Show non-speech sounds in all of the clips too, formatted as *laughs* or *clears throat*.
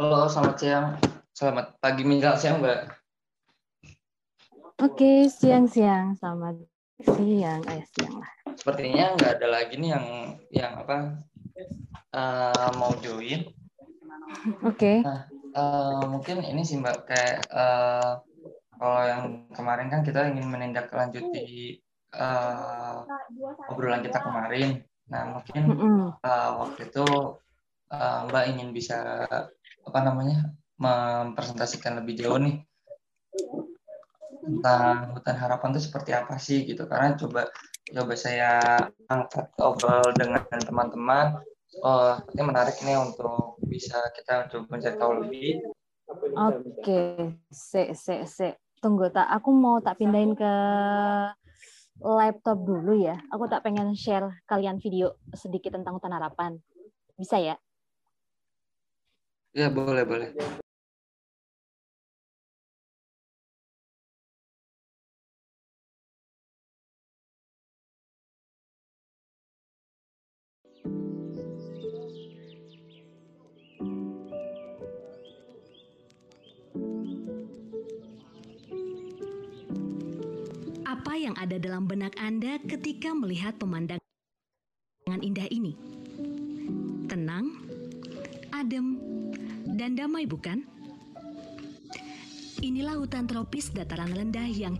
Halo, selamat siang. Selamat pagi menjelang siang, Mbak. Oke, siang-siang. Selamat siang. Eh, siang lah. Sepertinya nggak ada lagi nih yang yang apa uh, mau join. Oke. Nah, uh, mungkin ini sih Mbak kayak uh, kalau yang kemarin kan kita ingin menindaklanjuti uh, obrolan kita kemarin. Nah, mungkin uh, waktu itu uh, Mbak ingin bisa apa namanya mempresentasikan lebih jauh nih. Tentang hutan harapan itu seperti apa sih gitu. Karena coba coba saya angkat obrol dengan teman-teman. Oh ini menarik nih untuk bisa kita coba mencari tahu lebih. Oke se se se. Tunggu tak aku mau tak pindahin ke laptop dulu ya. Aku tak pengen share kalian video sedikit tentang hutan harapan. Bisa ya ya boleh boleh Apa yang ada dalam benak Anda ketika melihat pemandangan indah ini? Dan damai bukan? Inilah hutan tropis dataran rendah yang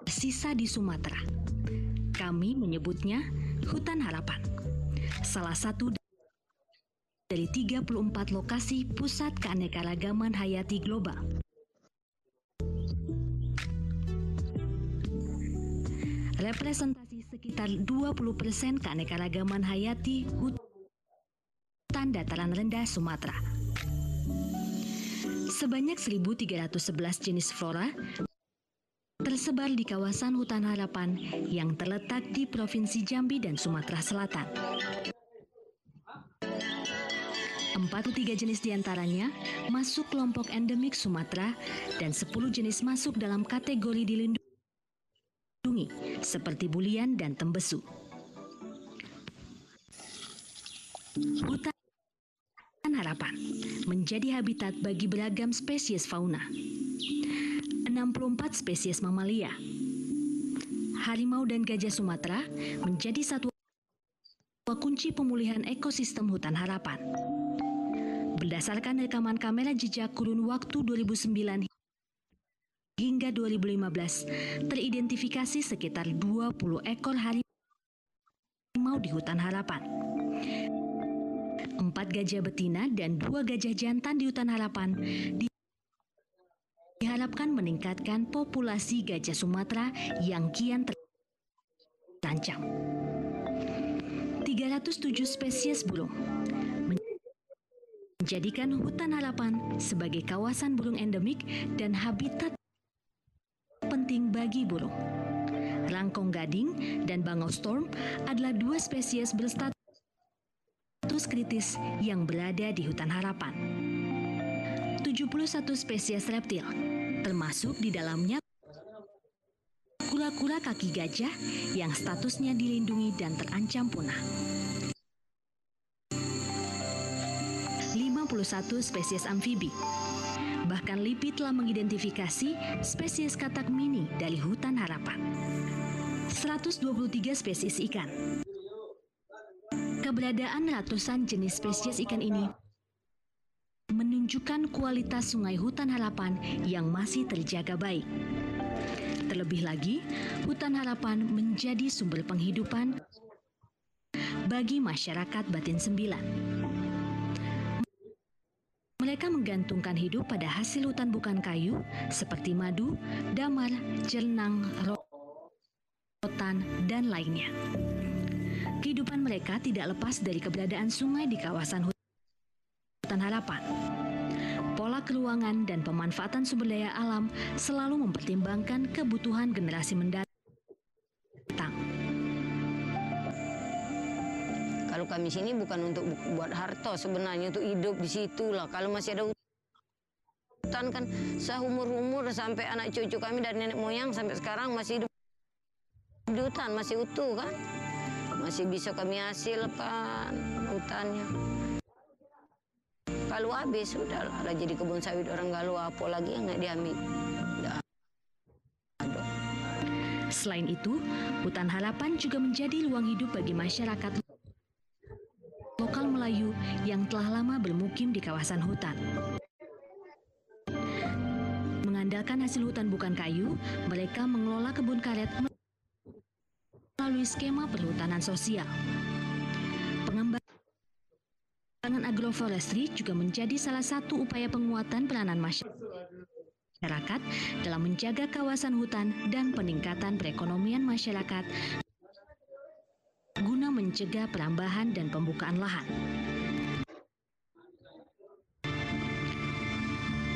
tersisa di Sumatera. Kami menyebutnya Hutan Harapan. Salah satu dari 34 lokasi pusat keanekaragaman hayati global. Representasi sekitar 20% keanekaragaman hayati hutan dataran rendah Sumatera. Sebanyak 1.311 jenis flora tersebar di kawasan hutan harapan yang terletak di Provinsi Jambi dan Sumatera Selatan. 43 jenis di antaranya masuk kelompok endemik Sumatera dan 10 jenis masuk dalam kategori dilindungi seperti bulian dan tembesu. Hutan harapan menjadi habitat bagi beragam spesies fauna. 64 spesies mamalia. Harimau dan gajah Sumatera menjadi satu kunci pemulihan ekosistem hutan harapan. Berdasarkan rekaman kamera jejak kurun waktu 2009 hingga 2015, teridentifikasi sekitar 20 ekor harimau di hutan harapan. Empat gajah betina dan dua gajah jantan di hutan harapan di diharapkan meningkatkan populasi gajah Sumatera yang kian terancam. 307 spesies burung menjadikan hutan harapan sebagai kawasan burung endemik dan habitat penting bagi burung. Rangkong gading dan bangau storm adalah dua spesies berstatus kritis yang berada di hutan harapan. 71 spesies reptil, termasuk di dalamnya kura-kura kaki gajah yang statusnya dilindungi dan terancam punah. 51 spesies amfibi. Bahkan LIPI telah mengidentifikasi spesies katak mini dari hutan harapan. 123 spesies ikan. Keberadaan ratusan jenis spesies ikan ini menunjukkan kualitas sungai hutan harapan yang masih terjaga baik. Terlebih lagi, hutan harapan menjadi sumber penghidupan bagi masyarakat Batin Sembilan. Mereka menggantungkan hidup pada hasil hutan bukan kayu seperti madu, damar, jernang, rotan, dan lainnya. Kehidupan mereka tidak lepas dari keberadaan sungai di kawasan hutan Harapan. Pola keruangan dan pemanfaatan sumber daya alam selalu mempertimbangkan kebutuhan generasi mendatang. Kalau kami sini bukan untuk buat harta sebenarnya untuk hidup di situ lah. Kalau masih ada hutan kan seumur-umur sampai anak cucu kami dan nenek moyang sampai sekarang masih hidup di hutan, masih utuh kan. Masih bisa kami hasilkan hutannya. Kalau habis sudah lah jadi kebun sawit orang galuh apa lagi yang nggak diambil. Selain itu, hutan harapan juga menjadi ruang hidup bagi masyarakat lokal Melayu yang telah lama bermukim di kawasan hutan. Mengandalkan hasil hutan bukan kayu, mereka mengelola kebun karet melalui skema perhutanan sosial. Pengembangan agroforestry juga menjadi salah satu upaya penguatan peranan masyarakat dalam menjaga kawasan hutan dan peningkatan perekonomian masyarakat guna mencegah perambahan dan pembukaan lahan.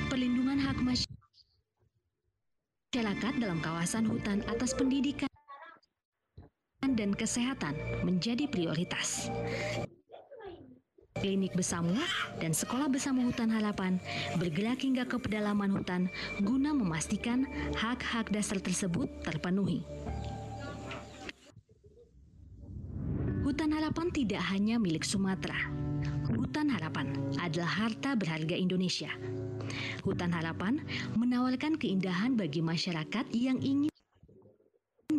Perlindungan hak masyarakat dalam kawasan hutan atas pendidikan dan kesehatan menjadi prioritas. Klinik Besamu dan Sekolah Besamu Hutan Harapan bergerak hingga ke pedalaman hutan guna memastikan hak-hak dasar tersebut terpenuhi. Hutan Harapan tidak hanya milik Sumatera. Hutan Harapan adalah harta berharga Indonesia. Hutan Harapan menawarkan keindahan bagi masyarakat yang ingin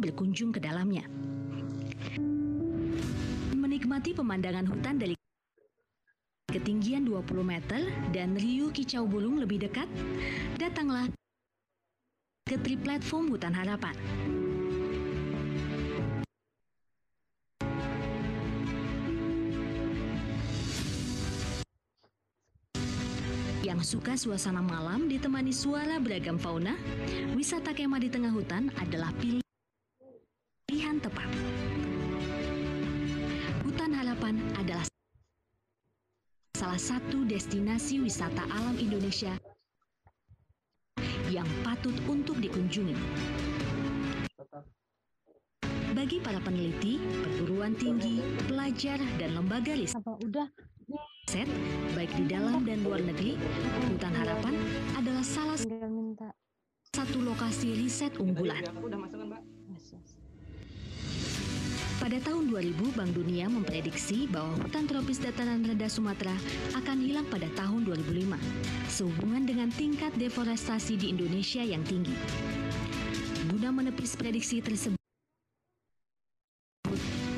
berkunjung ke dalamnya menikmati pemandangan hutan dari ketinggian 20 meter dan riu kicau burung lebih dekat, datanglah ke tri platform Hutan Harapan. Yang suka suasana malam ditemani suara beragam fauna, wisata kemah di tengah hutan adalah pilihan tepat. Hutan Harapan adalah salah satu destinasi wisata alam Indonesia yang patut untuk dikunjungi. Bagi para peneliti, perguruan tinggi, pelajar, dan lembaga riset, baik di dalam dan luar negeri, Hutan Harapan adalah salah satu lokasi riset unggulan. Pada tahun 2000, Bank Dunia memprediksi bahwa hutan tropis dataran rendah Sumatera akan hilang pada tahun 2005, sehubungan dengan tingkat deforestasi di Indonesia yang tinggi. Guna menepis prediksi tersebut,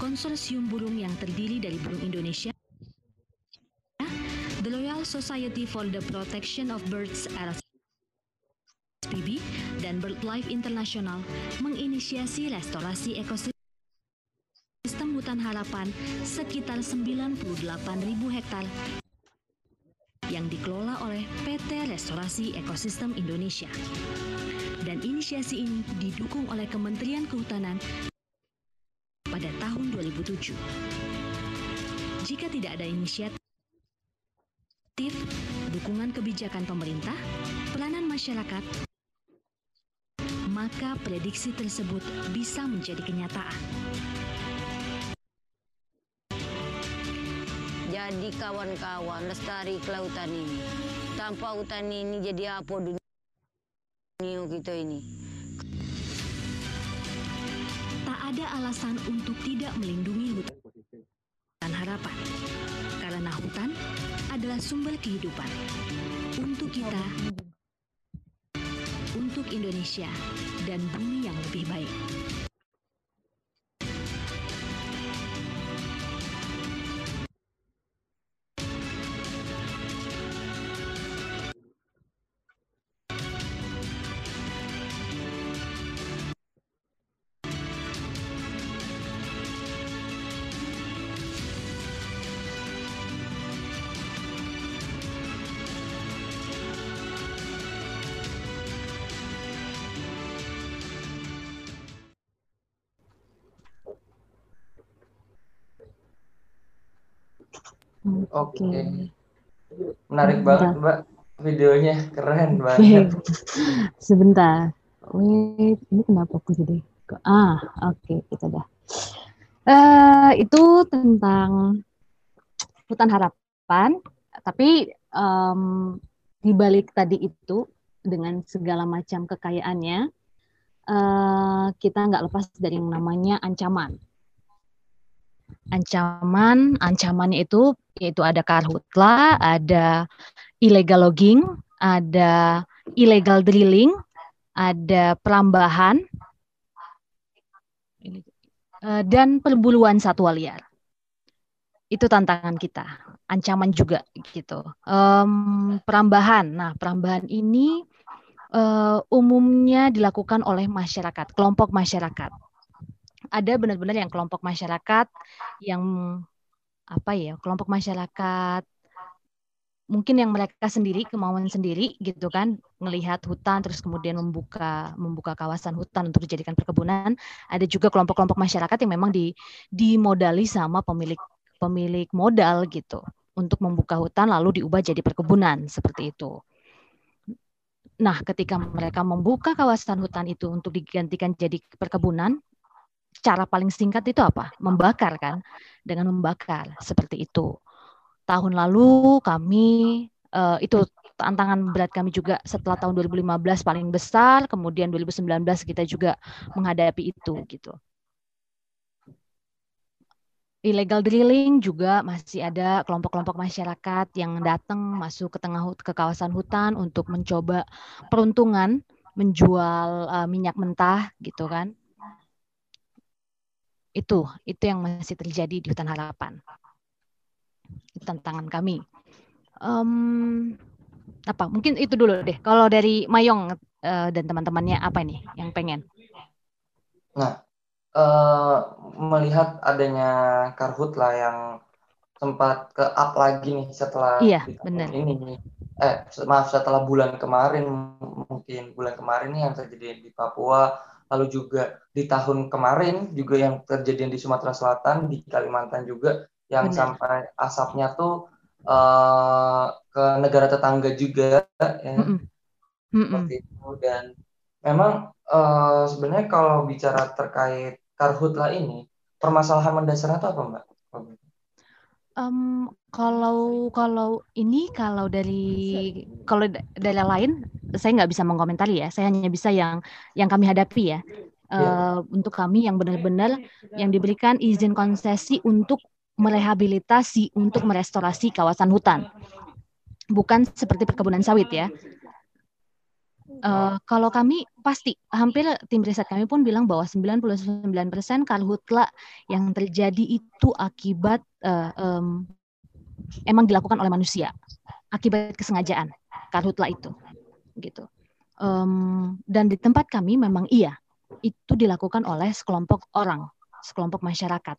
konsorsium burung yang terdiri dari burung Indonesia, The Royal Society for the Protection of Birds RSPB, dan BirdLife International menginisiasi restorasi ekosistem Sistem Hutan Harapan sekitar 98.000 hektar yang dikelola oleh PT Restorasi Ekosistem Indonesia. Dan inisiasi ini didukung oleh Kementerian Kehutanan pada tahun 2007. Jika tidak ada inisiatif, dukungan kebijakan pemerintah, peranan masyarakat, maka prediksi tersebut bisa menjadi kenyataan. Jadi kawan-kawan lestari kelautan ini. Tanpa hutan ini jadi apa dunia kita ini? Tak ada alasan untuk tidak melindungi hutan harapan. Karena hutan adalah sumber kehidupan. Untuk kita, untuk Indonesia, dan bumi yang lebih baik. Oke. Okay. Menarik banget, Mbak. Videonya keren *laughs* banget. Sebentar. Wait, ini kenapa aku jadi Ah, oke, okay, kita dah. Uh, itu tentang hutan harapan, tapi um, di balik tadi itu dengan segala macam kekayaannya, uh, kita nggak lepas dari yang namanya ancaman ancaman ancamannya itu yaitu ada karhutla, ada illegal logging, ada illegal drilling, ada perambahan, eh, dan perburuan satwa liar. Itu tantangan kita, ancaman juga gitu. Um, perambahan, nah perambahan ini uh, umumnya dilakukan oleh masyarakat, kelompok masyarakat. Ada benar-benar yang kelompok masyarakat yang apa ya, kelompok masyarakat mungkin yang mereka sendiri kemauan sendiri gitu kan melihat hutan terus kemudian membuka membuka kawasan hutan untuk dijadikan perkebunan. Ada juga kelompok-kelompok masyarakat yang memang di dimodali sama pemilik pemilik modal gitu untuk membuka hutan lalu diubah jadi perkebunan seperti itu. Nah ketika mereka membuka kawasan hutan itu untuk digantikan jadi perkebunan cara paling singkat itu apa membakar kan dengan membakar seperti itu tahun lalu kami uh, itu tantangan berat kami juga setelah tahun 2015 paling besar, kemudian 2019 kita juga menghadapi itu gitu. Illegal drilling juga masih ada kelompok-kelompok masyarakat yang datang masuk ke tengah ke kawasan hutan untuk mencoba peruntungan menjual uh, minyak mentah gitu kan. Itu itu yang masih terjadi di hutan harapan tantangan kami. Um, apa? Mungkin itu dulu deh. Kalau dari Mayong uh, dan teman-temannya apa nih yang pengen? Nah, uh, melihat adanya karhutla yang sempat ke up lagi nih setelah iya, benar. ini eh maaf setelah bulan kemarin mungkin bulan kemarin nih yang terjadi di Papua lalu juga di tahun kemarin juga yang terjadi di Sumatera Selatan di Kalimantan juga yang Benar. sampai asapnya tuh uh, ke negara tetangga juga ya mm -mm. seperti itu dan memang uh, sebenarnya kalau bicara terkait karhutla ini permasalahan mendasarnya itu apa mbak? Um, kalau kalau ini kalau dari kalau dari lain saya nggak bisa mengomentari ya saya hanya bisa yang yang kami hadapi ya uh, untuk kami yang benar-benar yang diberikan izin konsesi untuk merehabilitasi untuk merestorasi kawasan hutan. Bukan seperti perkebunan sawit ya. Uh, kalau kami pasti hampir tim riset kami pun bilang bahwa 99% karhutla yang terjadi itu akibat uh, um, emang dilakukan oleh manusia akibat kesengajaan karhutla itu gitu um, dan di tempat kami memang iya itu dilakukan oleh sekelompok orang sekelompok masyarakat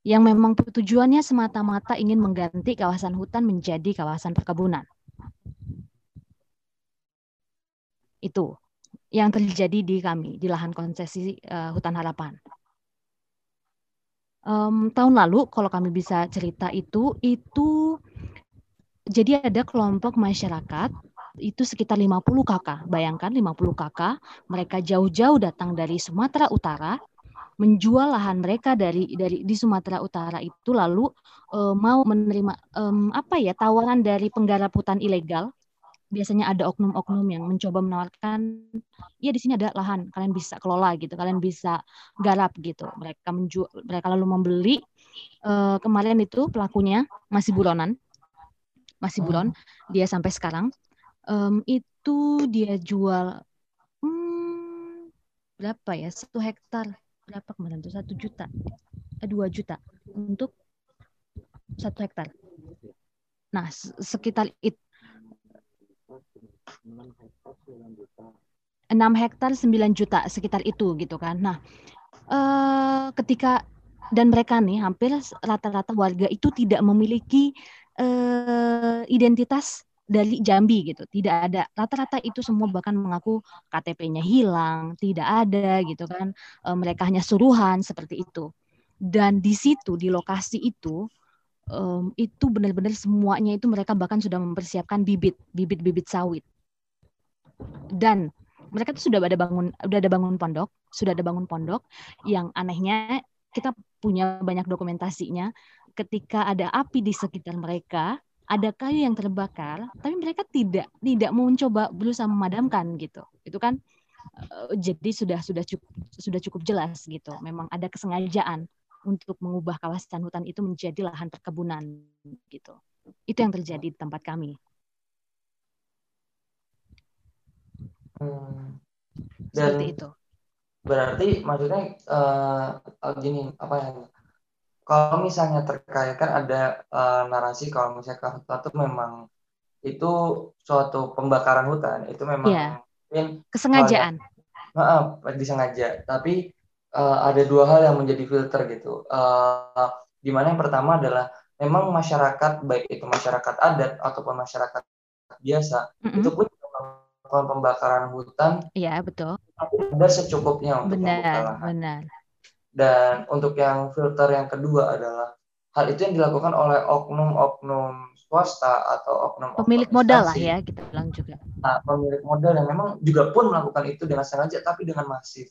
yang memang tujuannya semata-mata ingin mengganti kawasan hutan menjadi kawasan perkebunan. Itu yang terjadi di kami di lahan konsesi uh, hutan harapan. Um, tahun lalu kalau kami bisa cerita itu itu jadi ada kelompok masyarakat itu sekitar 50 kakak. Bayangkan 50 kakak, mereka jauh-jauh datang dari Sumatera Utara menjual lahan mereka dari dari di Sumatera Utara itu lalu uh, mau menerima um, apa ya tawaran dari penggarap hutan ilegal biasanya ada oknum-oknum yang mencoba menawarkan ya di sini ada lahan kalian bisa kelola gitu. Kalian bisa garap gitu. Mereka menjual mereka lalu membeli uh, kemarin itu pelakunya masih buronan masih buron. Hmm. dia sampai sekarang. Um, itu dia jual hmm, berapa ya? Satu hektar. Berapa kemarin tuh? Satu juta. Eh, dua juta. Untuk satu hektar. Nah sekitar itu enam hektar sembilan juta sekitar itu gitu kan nah eh, ketika dan mereka nih hampir rata-rata warga itu tidak memiliki eh, identitas dari Jambi gitu. Tidak ada rata-rata itu semua bahkan mengaku KTP-nya hilang, tidak ada gitu kan. E, mereka hanya suruhan seperti itu. Dan di situ di lokasi itu um, itu benar-benar semuanya itu mereka bahkan sudah mempersiapkan bibit, bibit-bibit sawit. Dan mereka tuh sudah ada bangun sudah ada bangun pondok, sudah ada bangun pondok yang anehnya kita punya banyak dokumentasinya ketika ada api di sekitar mereka ada kayu yang terbakar, tapi mereka tidak tidak mau mencoba berusaha memadamkan gitu. Itu kan uh, jadi sudah sudah cukup sudah cukup jelas gitu. Memang ada kesengajaan untuk mengubah kawasan hutan itu menjadi lahan perkebunan gitu. Itu yang terjadi di tempat kami. Hmm. Dan Seperti itu. Berarti maksudnya uh, gini apa ya? Kalau misalnya terkait kan ada uh, narasi kalau misalnya karhutla itu memang itu suatu pembakaran hutan itu memang yeah. kesengajaan. Maaf, disengaja. Tapi uh, ada dua hal yang menjadi filter gitu. Uh, di mana yang pertama adalah memang masyarakat baik itu masyarakat adat ataupun masyarakat biasa mm -hmm. itu pun melakukan pembakaran hutan. Iya betul. Tapi ada secukupnya untuk benar, Benar. Dan untuk yang filter yang kedua adalah hal itu yang dilakukan oleh oknum-oknum swasta atau oknum pemilik modal lah ya kita bilang juga. Nah, pemilik modal yang memang juga pun melakukan itu dengan sengaja tapi dengan masif.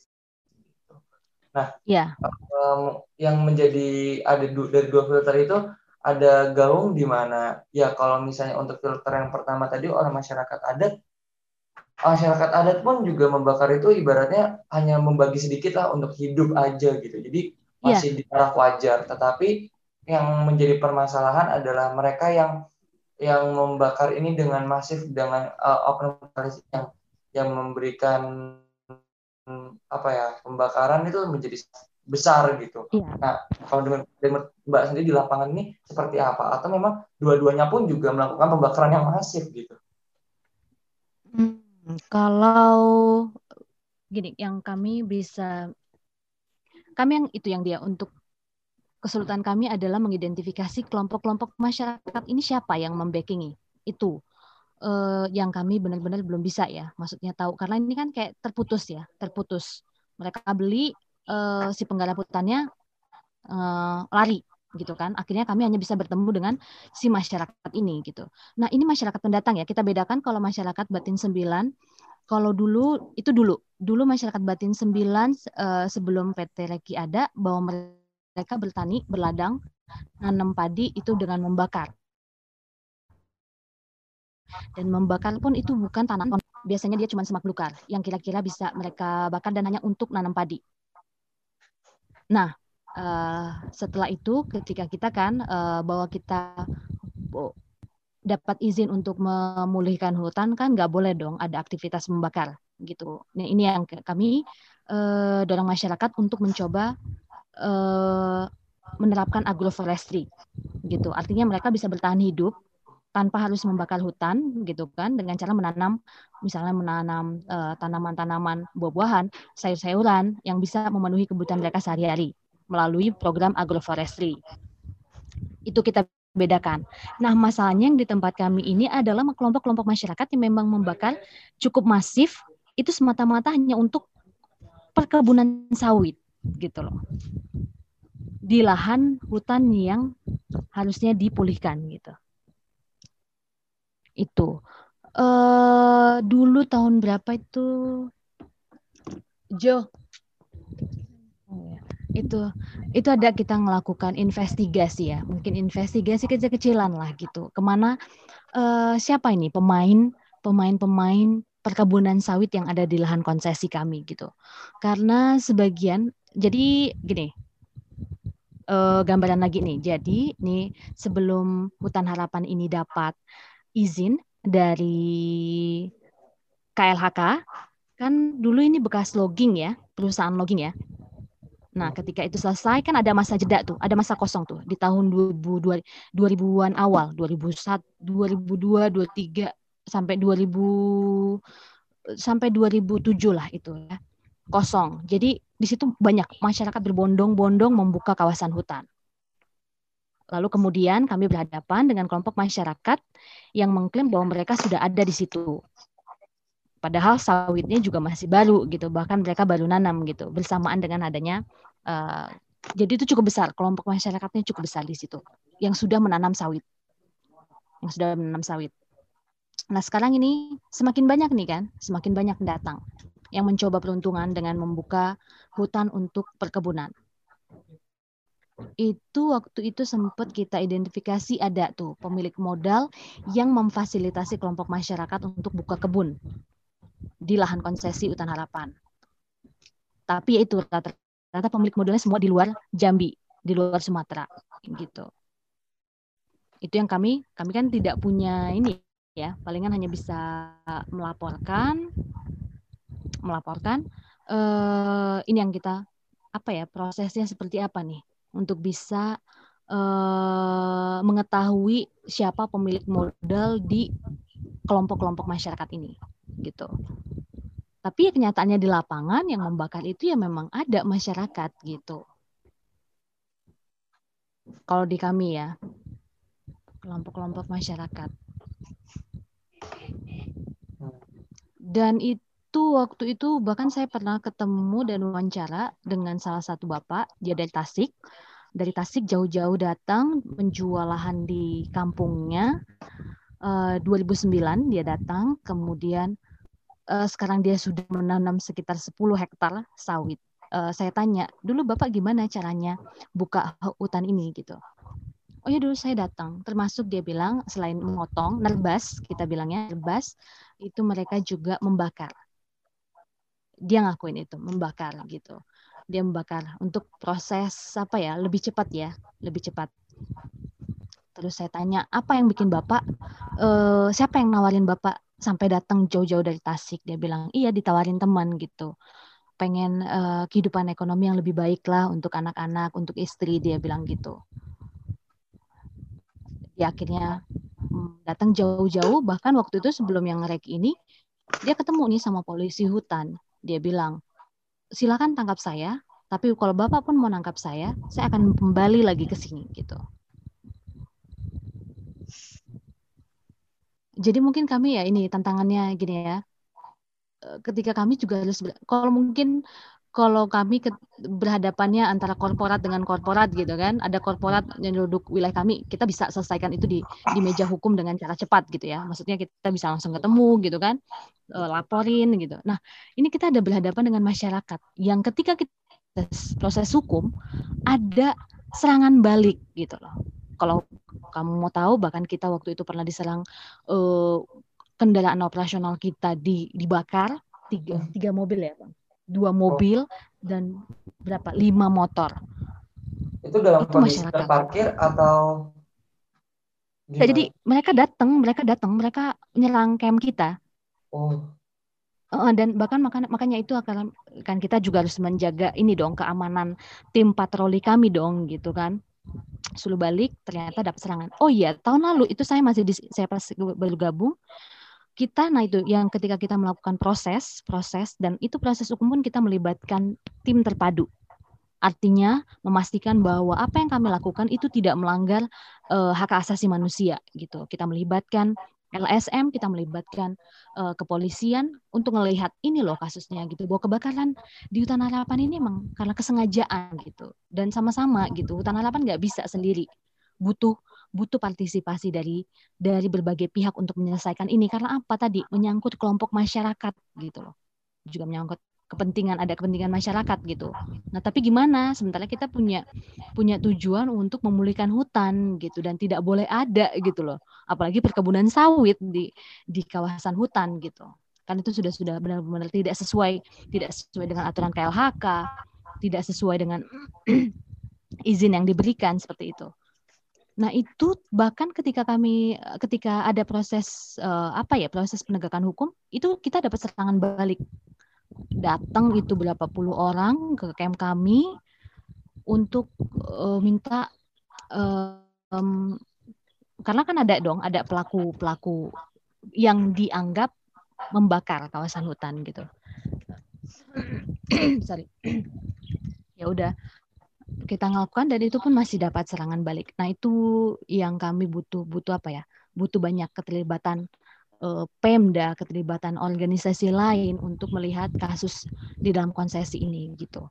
Nah, ya. um, yang menjadi ada du dari dua filter itu ada gaung di mana ya kalau misalnya untuk filter yang pertama tadi orang masyarakat adat masyarakat adat pun juga membakar itu ibaratnya hanya membagi sedikit lah untuk hidup aja gitu jadi iya. masih yeah. di taraf wajar tetapi yang menjadi permasalahan adalah mereka yang yang membakar ini dengan masif dengan uh, oknum yang yang memberikan apa ya pembakaran itu menjadi besar gitu. Iya. Nah, kalau dengan, dengan Mbak sendiri di lapangan ini seperti apa? Atau memang dua-duanya pun juga melakukan pembakaran yang masif gitu? Kalau gini, yang kami bisa, kami yang itu yang dia untuk kesulitan kami adalah mengidentifikasi kelompok-kelompok masyarakat. Ini siapa yang membackingi? Itu uh, yang kami benar-benar belum bisa ya maksudnya tahu. Karena ini kan kayak terputus ya terputus. Mereka beli uh, si penggarap hutannya uh, lari gitu kan. Akhirnya kami hanya bisa bertemu dengan si masyarakat ini gitu. Nah ini masyarakat pendatang ya. Kita bedakan kalau masyarakat batin sembilan kalau dulu itu dulu. Dulu masyarakat batin sembilan uh, sebelum PT Reki ada bahwa mereka bertani berladang nanam padi itu dengan membakar. Dan membakar pun itu bukan tanah biasanya dia cuma semak belukar yang kira-kira bisa mereka bakar dan hanya untuk nanam padi. Nah, uh, setelah itu ketika kita kan uh, bahwa kita dapat izin untuk memulihkan hutan kan nggak boleh dong ada aktivitas membakar gitu. Nah ini yang kami uh, dorong masyarakat untuk mencoba uh, menerapkan agroforestry gitu. Artinya mereka bisa bertahan hidup tanpa harus membakar hutan gitu kan dengan cara menanam misalnya menanam tanaman-tanaman buah-buahan, sayur-sayuran yang bisa memenuhi kebutuhan mereka sehari-hari melalui program agroforestry. Itu kita bedakan. Nah, masalahnya yang di tempat kami ini adalah kelompok-kelompok masyarakat yang memang membakar cukup masif itu semata-mata hanya untuk perkebunan sawit gitu loh. Di lahan hutan yang harusnya dipulihkan gitu itu. Uh, dulu tahun berapa itu? Jo. Oh, ya. Itu itu ada kita melakukan investigasi ya, mungkin investigasi kecil-kecilan lah gitu. Ke mana uh, siapa ini pemain pemain-pemain perkebunan sawit yang ada di lahan konsesi kami gitu. Karena sebagian jadi gini, uh, gambaran lagi nih. Jadi nih sebelum hutan harapan ini dapat izin dari KLHK kan dulu ini bekas logging ya perusahaan logging ya Nah, ketika itu selesai kan ada masa jeda tuh, ada masa kosong tuh di tahun 2000 2000-an awal, 2001, 2002, 2003 sampai 2000 sampai 2007 lah itu ya. Kosong. Jadi di situ banyak masyarakat berbondong-bondong membuka kawasan hutan. Lalu kemudian kami berhadapan dengan kelompok masyarakat yang mengklaim bahwa mereka sudah ada di situ. Padahal sawitnya juga masih baru gitu, bahkan mereka baru nanam gitu bersamaan dengan adanya uh, jadi itu cukup besar, kelompok masyarakatnya cukup besar di situ yang sudah menanam sawit. Yang sudah menanam sawit. Nah, sekarang ini semakin banyak nih kan, semakin banyak datang yang mencoba peruntungan dengan membuka hutan untuk perkebunan itu waktu itu sempat kita identifikasi ada tuh pemilik modal yang memfasilitasi kelompok masyarakat untuk buka kebun di lahan konsesi hutan harapan. Tapi itu rata-rata pemilik modalnya semua di luar Jambi, di luar Sumatera, gitu. Itu yang kami kami kan tidak punya ini ya, palingan hanya bisa melaporkan melaporkan uh, ini yang kita apa ya prosesnya seperti apa nih untuk bisa uh, mengetahui siapa pemilik modal di kelompok-kelompok masyarakat ini gitu. Tapi ya kenyataannya di lapangan yang membakar itu ya memang ada masyarakat gitu. Kalau di kami ya, kelompok-kelompok masyarakat. Dan itu waktu itu bahkan saya pernah ketemu dan wawancara dengan salah satu bapak, dia dari Tasik. Dari Tasik jauh-jauh datang menjual lahan di kampungnya. Uh, eh, 2009 dia datang, kemudian uh, sekarang dia sudah menanam sekitar 10 hektar sawit. Uh, saya tanya, dulu Bapak gimana caranya buka hutan ini gitu? Oh ya dulu saya datang, termasuk dia bilang selain memotong, nerbas, kita bilangnya nerbas, itu mereka juga membakar. Dia ngakuin itu, membakar gitu. Dia membakar untuk proses apa ya, lebih cepat ya, lebih cepat. Terus saya tanya, apa yang bikin Bapak, uh, siapa yang nawarin Bapak sampai datang jauh-jauh dari Tasik? Dia bilang, iya ditawarin teman gitu. Pengen uh, kehidupan ekonomi yang lebih baik lah untuk anak-anak, untuk istri, dia bilang gitu. Ya akhirnya Hmm, datang jauh-jauh bahkan waktu itu sebelum yang ngerek ini dia ketemu nih sama polisi hutan dia bilang silakan tangkap saya tapi kalau bapak pun mau nangkap saya saya akan kembali lagi ke sini gitu jadi mungkin kami ya ini tantangannya gini ya eh, ketika kami juga harus kalau mungkin kalau kami ke, berhadapannya antara korporat dengan korporat gitu kan, ada korporat yang duduk wilayah kami, kita bisa selesaikan itu di di meja hukum dengan cara cepat gitu ya. Maksudnya kita bisa langsung ketemu gitu kan, e, laporin gitu. Nah, ini kita ada berhadapan dengan masyarakat yang ketika kita proses hukum ada serangan balik gitu loh. Kalau kamu mau tahu bahkan kita waktu itu pernah diserang uh, kendaraan operasional kita di dibakar tiga tiga mobil ya bang dua mobil oh. dan berapa lima motor. Itu dalam itu kondisi masyarakat. terparkir atau? Gimana? Jadi mereka datang, mereka datang, mereka menyerang camp kita. Oh. Dan bahkan makanya, makanya itu akan kan kita juga harus menjaga ini dong keamanan tim patroli kami dong gitu kan. Sulu balik ternyata dapat serangan. Oh iya tahun lalu itu saya masih di saya pas baru gabung kita nah itu yang ketika kita melakukan proses proses dan itu proses hukum pun kita melibatkan tim terpadu. Artinya memastikan bahwa apa yang kami lakukan itu tidak melanggar uh, hak asasi manusia gitu. Kita melibatkan LSM kita melibatkan uh, kepolisian untuk melihat ini loh kasusnya gitu bahwa kebakaran di hutan harapan ini memang karena kesengajaan gitu. Dan sama-sama gitu hutan harapan nggak bisa sendiri. Butuh butuh partisipasi dari dari berbagai pihak untuk menyelesaikan ini. Karena apa? Tadi menyangkut kelompok masyarakat gitu loh. Juga menyangkut kepentingan ada kepentingan masyarakat gitu. Nah tapi gimana? Sementara kita punya punya tujuan untuk memulihkan hutan gitu dan tidak boleh ada gitu loh. Apalagi perkebunan sawit di di kawasan hutan gitu. Kan itu sudah sudah benar-benar tidak sesuai tidak sesuai dengan aturan KLHK, tidak sesuai dengan *clears throat* izin yang diberikan seperti itu. Nah, itu bahkan ketika kami ketika ada proses uh, apa ya, proses penegakan hukum, itu kita dapat serangan balik. Datang itu berapa puluh orang ke camp kami untuk uh, minta uh, um, karena kan ada dong, ada pelaku-pelaku yang dianggap membakar kawasan hutan gitu. *clears throat* Sorry. *clears throat* ya udah kita lakukan dan itu pun masih dapat serangan balik. Nah itu yang kami butuh butuh apa ya? Butuh banyak keterlibatan uh, Pemda, keterlibatan organisasi lain untuk melihat kasus di dalam konsesi ini gitu.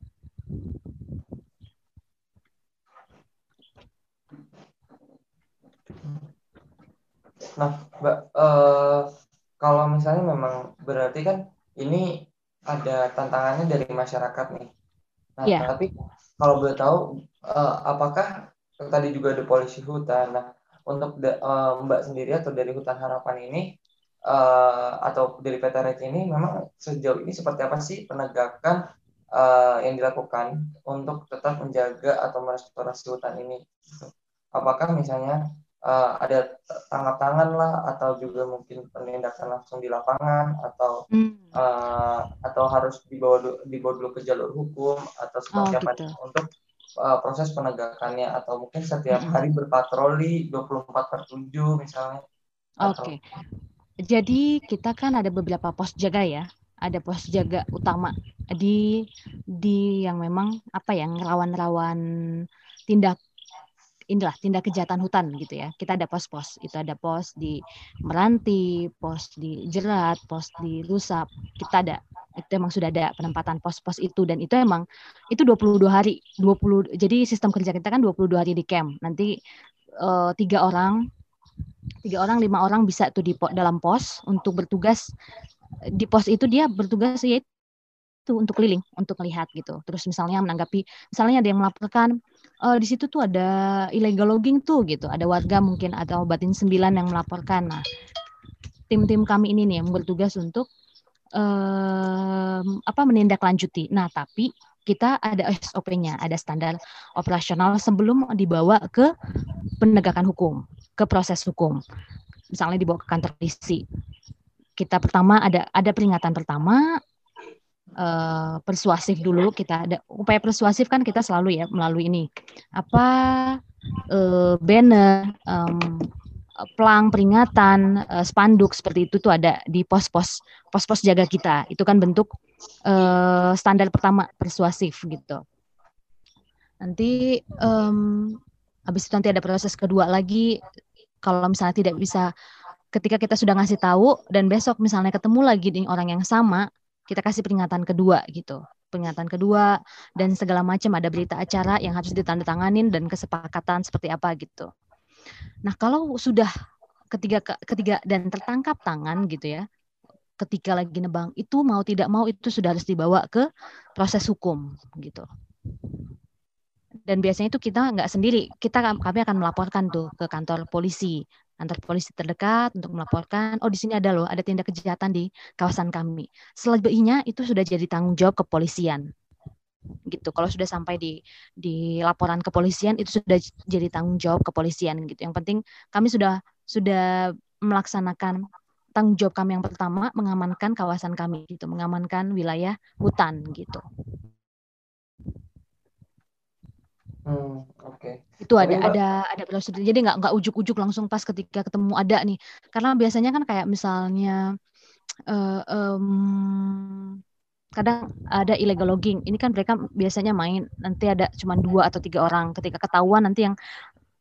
Nah, Mbak, uh, kalau misalnya memang berarti kan ini ada tantangannya dari masyarakat nih. Nah, yeah. tapi kalau boleh tahu uh, apakah tadi juga ada polisi hutan nah untuk da, uh, Mbak sendiri atau dari hutan harapan ini uh, atau dari PT Rek ini memang sejauh ini seperti apa sih penegakan uh, yang dilakukan untuk tetap menjaga atau merestorasi hutan ini apakah misalnya uh, ada tangkap tangan lah atau juga mungkin penindakan langsung di lapangan atau hmm. uh, atau harus dibawa dibawa dulu ke jalur hukum atau seperti oh, apa gitu. untuk uh, proses penegakannya atau mungkin setiap hmm. hari berpatroli 24 per 7 misalnya. Oke. Okay. Jadi kita kan ada beberapa pos jaga ya. Ada pos jaga utama di di yang memang apa yang rawan-rawan tindak inilah tindak kejahatan hutan gitu ya. Kita ada pos-pos. Itu ada pos di Meranti, pos di Jerat, pos di Lusap. Kita ada itu emang sudah ada penempatan pos-pos itu dan itu emang itu 22 hari 20 jadi sistem kerja kita kan 22 hari di camp nanti uh, tiga orang tiga orang lima orang bisa tuh di dalam pos untuk bertugas di pos itu dia bertugas ya itu untuk keliling untuk melihat gitu terus misalnya menanggapi misalnya ada yang melaporkan uh, di situ tuh ada illegal logging tuh gitu. Ada warga mungkin atau batin sembilan yang melaporkan. Nah, tim-tim kami ini nih yang bertugas untuk uh, apa menindaklanjuti. Nah, tapi kita ada SOP-nya, ada standar operasional sebelum dibawa ke penegakan hukum, ke proses hukum. Misalnya dibawa ke kantor polisi. Kita pertama ada ada peringatan pertama, uh, persuasif dulu kita ada upaya persuasif kan kita selalu ya melalui ini apa uh, banner um, pelang peringatan uh, spanduk seperti itu tuh ada di pos-pos pos-pos jaga kita. Itu kan bentuk uh, standar pertama persuasif gitu. Nanti um, habis itu nanti ada proses kedua lagi. Kalau misalnya tidak bisa ketika kita sudah ngasih tahu dan besok misalnya ketemu lagi dengan orang yang sama kita kasih peringatan kedua gitu. Peringatan kedua dan segala macam. Ada berita acara yang harus ditandatanganin dan kesepakatan seperti apa gitu. Nah kalau sudah ketiga ketiga dan tertangkap tangan gitu ya, ketika lagi nebang itu mau tidak mau itu sudah harus dibawa ke proses hukum gitu. Dan biasanya itu kita nggak sendiri, kita kami akan melaporkan tuh ke kantor polisi antar polisi terdekat untuk melaporkan, oh di sini ada loh, ada tindak kejahatan di kawasan kami. Selebihnya itu sudah jadi tanggung jawab kepolisian. Gitu. Kalau sudah sampai di di laporan kepolisian itu sudah jadi tanggung jawab kepolisian gitu. Yang penting kami sudah sudah melaksanakan tanggung jawab kami yang pertama mengamankan kawasan kami gitu, mengamankan wilayah hutan gitu. Hmm, oke. Okay. Itu ada ada ada prosedur. Jadi nggak nggak ujuk-ujuk langsung pas ketika ketemu ada nih. Karena biasanya kan kayak misalnya uh, um, kadang ada illegal logging. Ini kan mereka biasanya main nanti ada cuma dua atau tiga orang. Ketika ketahuan nanti yang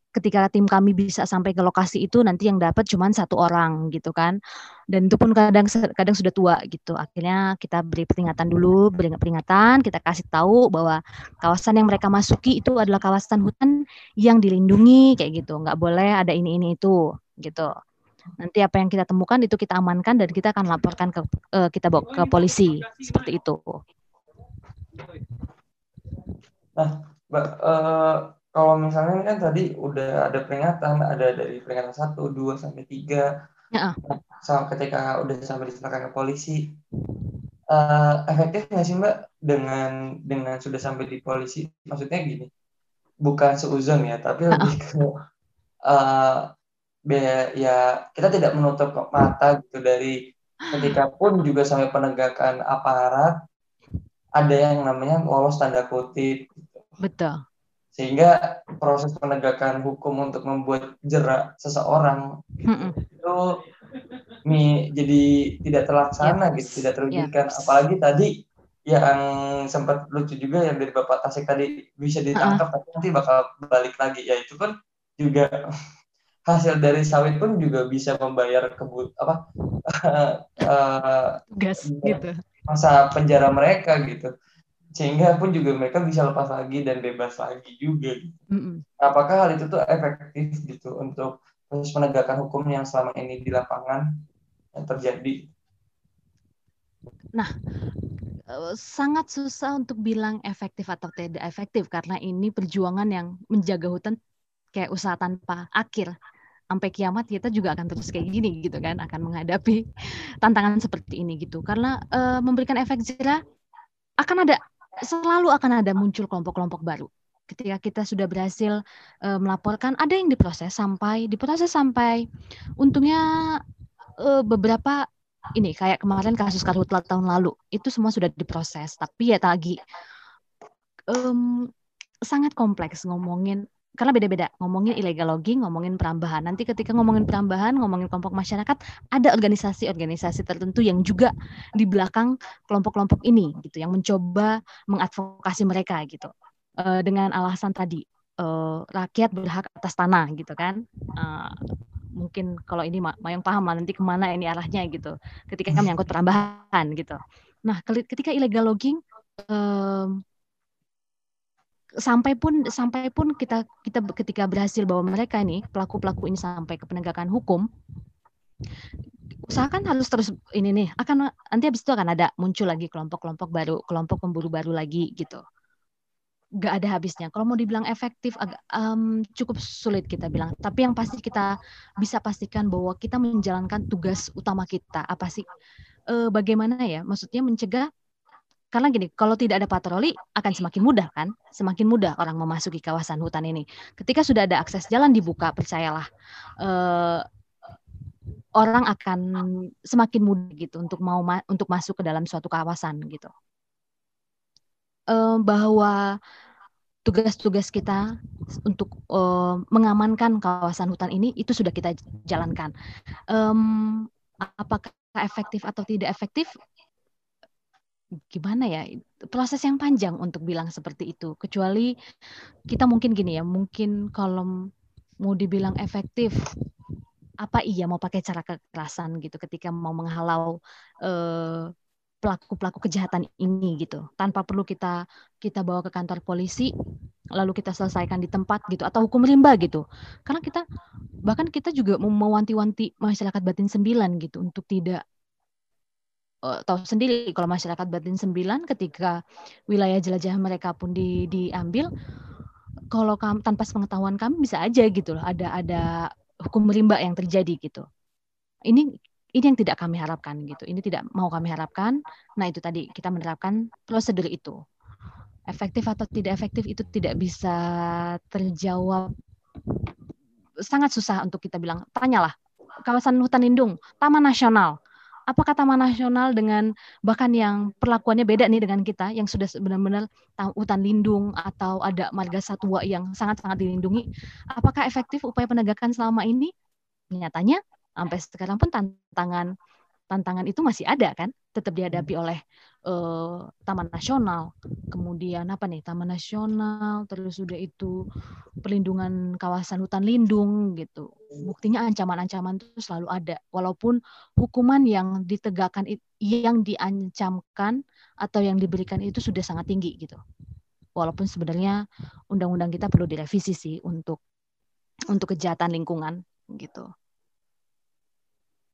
ketika tim kami bisa sampai ke lokasi itu nanti yang dapat cuma satu orang gitu kan dan itu pun kadang kadang sudah tua gitu akhirnya kita beri peringatan dulu beri peringatan kita kasih tahu bahwa kawasan yang mereka masuki itu adalah kawasan hutan yang dilindungi kayak gitu nggak boleh ada ini ini itu gitu nanti apa yang kita temukan itu kita amankan dan kita akan laporkan ke uh, kita bawa ke polisi seperti itu nah mbak uh kalau misalnya kan tadi udah ada peringatan, ada dari peringatan satu, dua sampai tiga. Ya. Sama ketika udah sampai diserahkan ke polisi, uh, efektif nggak sih Mbak dengan dengan sudah sampai di polisi? Maksudnya gini, bukan seuzon ya, tapi lebih ke uh, ya kita tidak menutup mata gitu dari ketika pun juga sampai penegakan aparat ada yang namanya lolos tanda kutip. Gitu. Betul sehingga proses penegakan hukum untuk membuat jerak seseorang mm itu mi, jadi tidak terlaksana yep. gitu tidak terwujudkan yep. apalagi tadi yang sempat lucu juga yang dari bapak Tasik tadi bisa ditangkap uh -uh. tapi nanti bakal balik lagi ya itu kan juga hasil dari sawit pun juga bisa membayar kebut apa *laughs* uh, gas gitu masa penjara mereka gitu sehingga pun juga mereka bisa lepas lagi dan bebas lagi juga. Mm-hmm. Apakah hal itu tuh efektif gitu untuk proses penegakan hukum yang selama ini di lapangan yang terjadi? Nah, eh, sangat susah untuk bilang efektif atau tidak efektif karena ini perjuangan yang menjaga hutan kayak usaha tanpa akhir sampai kiamat kita juga akan terus kayak gini gitu kan akan menghadapi *laughs* tantangan seperti ini gitu karena uh, memberikan efek jerah akan ada selalu akan ada muncul kelompok-kelompok baru. ketika kita sudah berhasil uh, melaporkan ada yang diproses sampai diproses sampai untungnya uh, beberapa ini kayak kemarin kasus karhutla tahun lalu itu semua sudah diproses tapi ya lagi um, sangat kompleks ngomongin karena beda-beda ngomongin illegal logging, ngomongin perambahan. Nanti ketika ngomongin perambahan, ngomongin kelompok masyarakat, ada organisasi-organisasi tertentu yang juga di belakang kelompok-kelompok ini gitu, yang mencoba mengadvokasi mereka gitu uh, dengan alasan tadi uh, rakyat berhak atas tanah gitu kan. Uh, mungkin kalau ini yang paham nanti ke mana ini arahnya gitu. Ketika kami menyangkut perambahan gitu. Nah, ketika illegal logging sampai pun sampai pun kita kita ketika berhasil bawa mereka ini pelaku pelaku ini sampai ke penegakan hukum usahakan harus terus ini nih akan nanti habis itu akan ada muncul lagi kelompok-kelompok baru kelompok pemburu baru lagi gitu. Gak ada habisnya. Kalau mau dibilang efektif agak um, cukup sulit kita bilang. Tapi yang pasti kita bisa pastikan bahwa kita menjalankan tugas utama kita. Apa sih? E, bagaimana ya? Maksudnya mencegah karena gini, kalau tidak ada patroli akan semakin mudah kan? Semakin mudah orang memasuki kawasan hutan ini. Ketika sudah ada akses jalan dibuka, percayalah eh, orang akan semakin mudah gitu untuk mau ma untuk masuk ke dalam suatu kawasan gitu. Eh, bahwa tugas-tugas kita untuk uh, mengamankan kawasan hutan ini itu sudah kita jalankan. Um, apakah efektif atau tidak efektif gimana ya proses yang panjang untuk bilang seperti itu. Kecuali kita mungkin gini ya mungkin kalau mau dibilang efektif apa iya mau pakai cara kekerasan gitu ketika mau menghalau eh, pelaku-pelaku kejahatan ini gitu. Tanpa perlu kita kita bawa ke kantor polisi lalu kita selesaikan di tempat gitu atau hukum rimba gitu. Karena kita bahkan kita juga mewanti-wanti masyarakat batin sembilan gitu untuk tidak uh, tahu sendiri kalau masyarakat Batin Sembilan ketika wilayah jelajah mereka pun di, diambil kalau kami, tanpa pengetahuan kami bisa aja gitu loh ada ada hukum rimba yang terjadi gitu. Ini ini yang tidak kami harapkan gitu. Ini tidak mau kami harapkan. Nah itu tadi kita menerapkan prosedur itu. Efektif atau tidak efektif itu tidak bisa terjawab. Sangat susah untuk kita bilang tanyalah kawasan hutan lindung taman nasional apakah taman nasional dengan bahkan yang perlakuannya beda nih dengan kita yang sudah benar-benar hutan lindung atau ada marga satwa yang sangat-sangat dilindungi, apakah efektif upaya penegakan selama ini? Nyatanya sampai sekarang pun tantangan tantangan itu masih ada kan, tetap dihadapi hmm. oleh uh, Taman Nasional, kemudian apa nih Taman Nasional, terus sudah itu perlindungan kawasan hutan lindung gitu. Buktinya ancaman-ancaman itu selalu ada, walaupun hukuman yang ditegakkan yang diancamkan atau yang diberikan itu sudah sangat tinggi gitu. Walaupun sebenarnya undang-undang kita perlu direvisi sih untuk untuk kejahatan lingkungan gitu.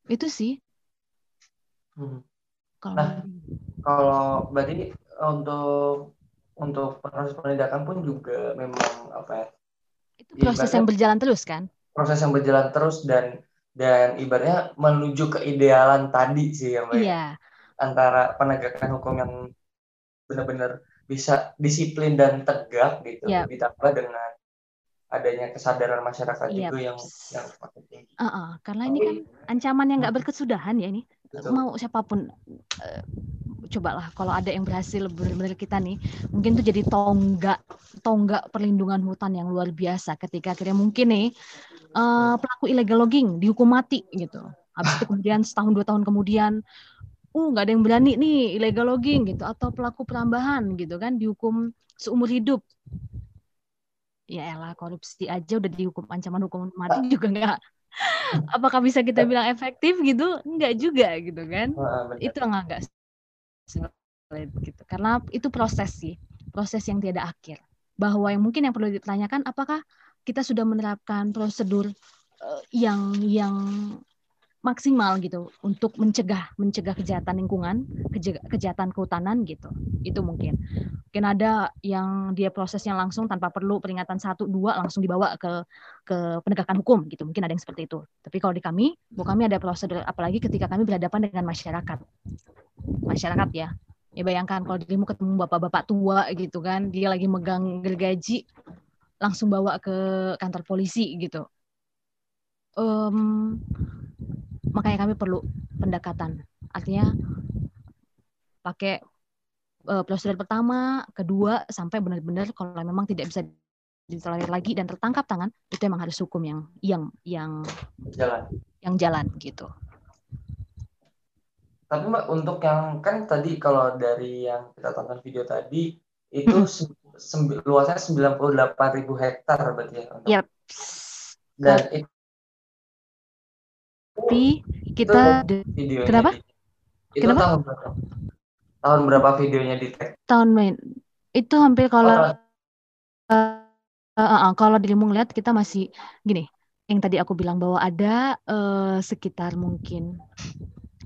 Itu sih Hmm. Kalau nah, kalau berarti untuk untuk proses penindakan pun juga memang apa ya? Itu proses yang berjalan terus kan? Proses yang berjalan terus dan dan ibaratnya menuju ke idealan tadi sih yang Iya. Antara penegakan hukum yang benar-benar bisa disiplin dan tegak gitu yep. ditambah dengan adanya kesadaran masyarakat yep. juga yang yang semakin tinggi. Uh -uh, karena ini kan ancaman yang nggak hmm. berkesudahan ya ini. Betul. mau siapa pun uh, cobalah. Kalau ada yang berhasil benar-benar kita nih mungkin itu jadi tonggak tonggak perlindungan hutan yang luar biasa ketika akhirnya mungkin nih uh, pelaku illegal logging dihukum mati gitu. Habis itu *laughs* kemudian setahun dua tahun kemudian uh nggak ada yang berani nih illegal logging gitu. Atau pelaku perambahan gitu kan dihukum seumur hidup. Ya elah korupsi aja udah dihukum ancaman hukum mati juga nggak apakah bisa kita bilang efektif gitu? Enggak juga gitu kan? Itu enggak sulit gitu. Karena itu proses sih proses yang tiada akhir. Bahwa yang mungkin yang perlu ditanyakan apakah kita sudah menerapkan prosedur uh, yang yang maksimal gitu untuk mencegah mencegah kejahatan lingkungan, kejahatan kehutanan gitu. Itu mungkin. Mungkin ada yang dia prosesnya langsung tanpa perlu peringatan satu dua langsung dibawa ke ke penegakan hukum gitu. Mungkin ada yang seperti itu. Tapi kalau di kami, bu kami ada prosedur apalagi ketika kami berhadapan dengan masyarakat. Masyarakat ya. Ya bayangkan kalau dirimu ketemu bapak-bapak tua gitu kan, dia lagi megang gergaji, langsung bawa ke kantor polisi gitu. Um, makanya kami perlu pendekatan. Artinya pakai uh, prosedur pertama, kedua, sampai benar-benar kalau memang tidak bisa ditolerir lagi dan tertangkap tangan, itu memang harus hukum yang yang yang jalan. Yang jalan gitu. Tapi Mbak untuk yang kan tadi kalau dari yang kita tonton video tadi itu luasnya 98 ribu hektar berarti ya. Untuk... Yep. Dan itu tapi kita videonya kenapa? Itu kenapa? tahun berapa? Tahun berapa videonya di tag? Tahun main. Itu hampir kalau oh. uh, uh, uh, kalau dirimu ngeliat kita masih gini. Yang tadi aku bilang bahwa ada uh, sekitar mungkin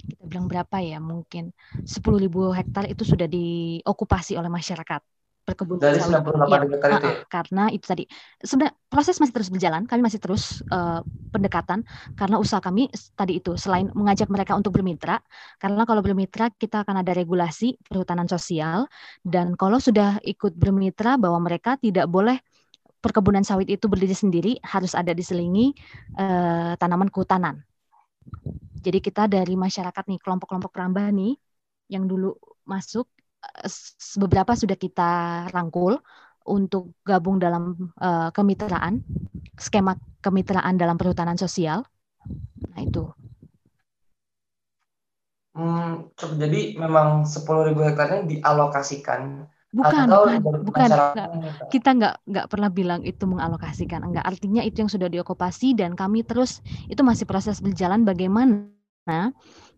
kita bilang berapa ya mungkin 10.000 hektar itu sudah diokupasi oleh masyarakat perkebunan dari 98 ya, hektar itu ya? karena itu tadi. Sebenarnya proses masih terus berjalan kami masih terus uh, pendekatan karena usaha kami tadi itu selain mengajak mereka untuk bermitra karena kalau bermitra kita akan ada regulasi perhutanan sosial dan kalau sudah ikut bermitra bahwa mereka tidak boleh perkebunan sawit itu berdiri sendiri harus ada diselingi uh, tanaman kehutanan. Jadi kita dari masyarakat nih, kelompok-kelompok perambah nih, yang dulu masuk, beberapa sudah kita rangkul untuk gabung dalam uh, kemitraan, skema kemitraan dalam perhutanan sosial. Nah itu. Hmm, jadi memang 10.000 hektarnya dialokasikan Bukan, bukan, bukan. Kita nggak nggak pernah bilang itu mengalokasikan, enggak. Artinya itu yang sudah diokupasi dan kami terus itu masih proses berjalan bagaimana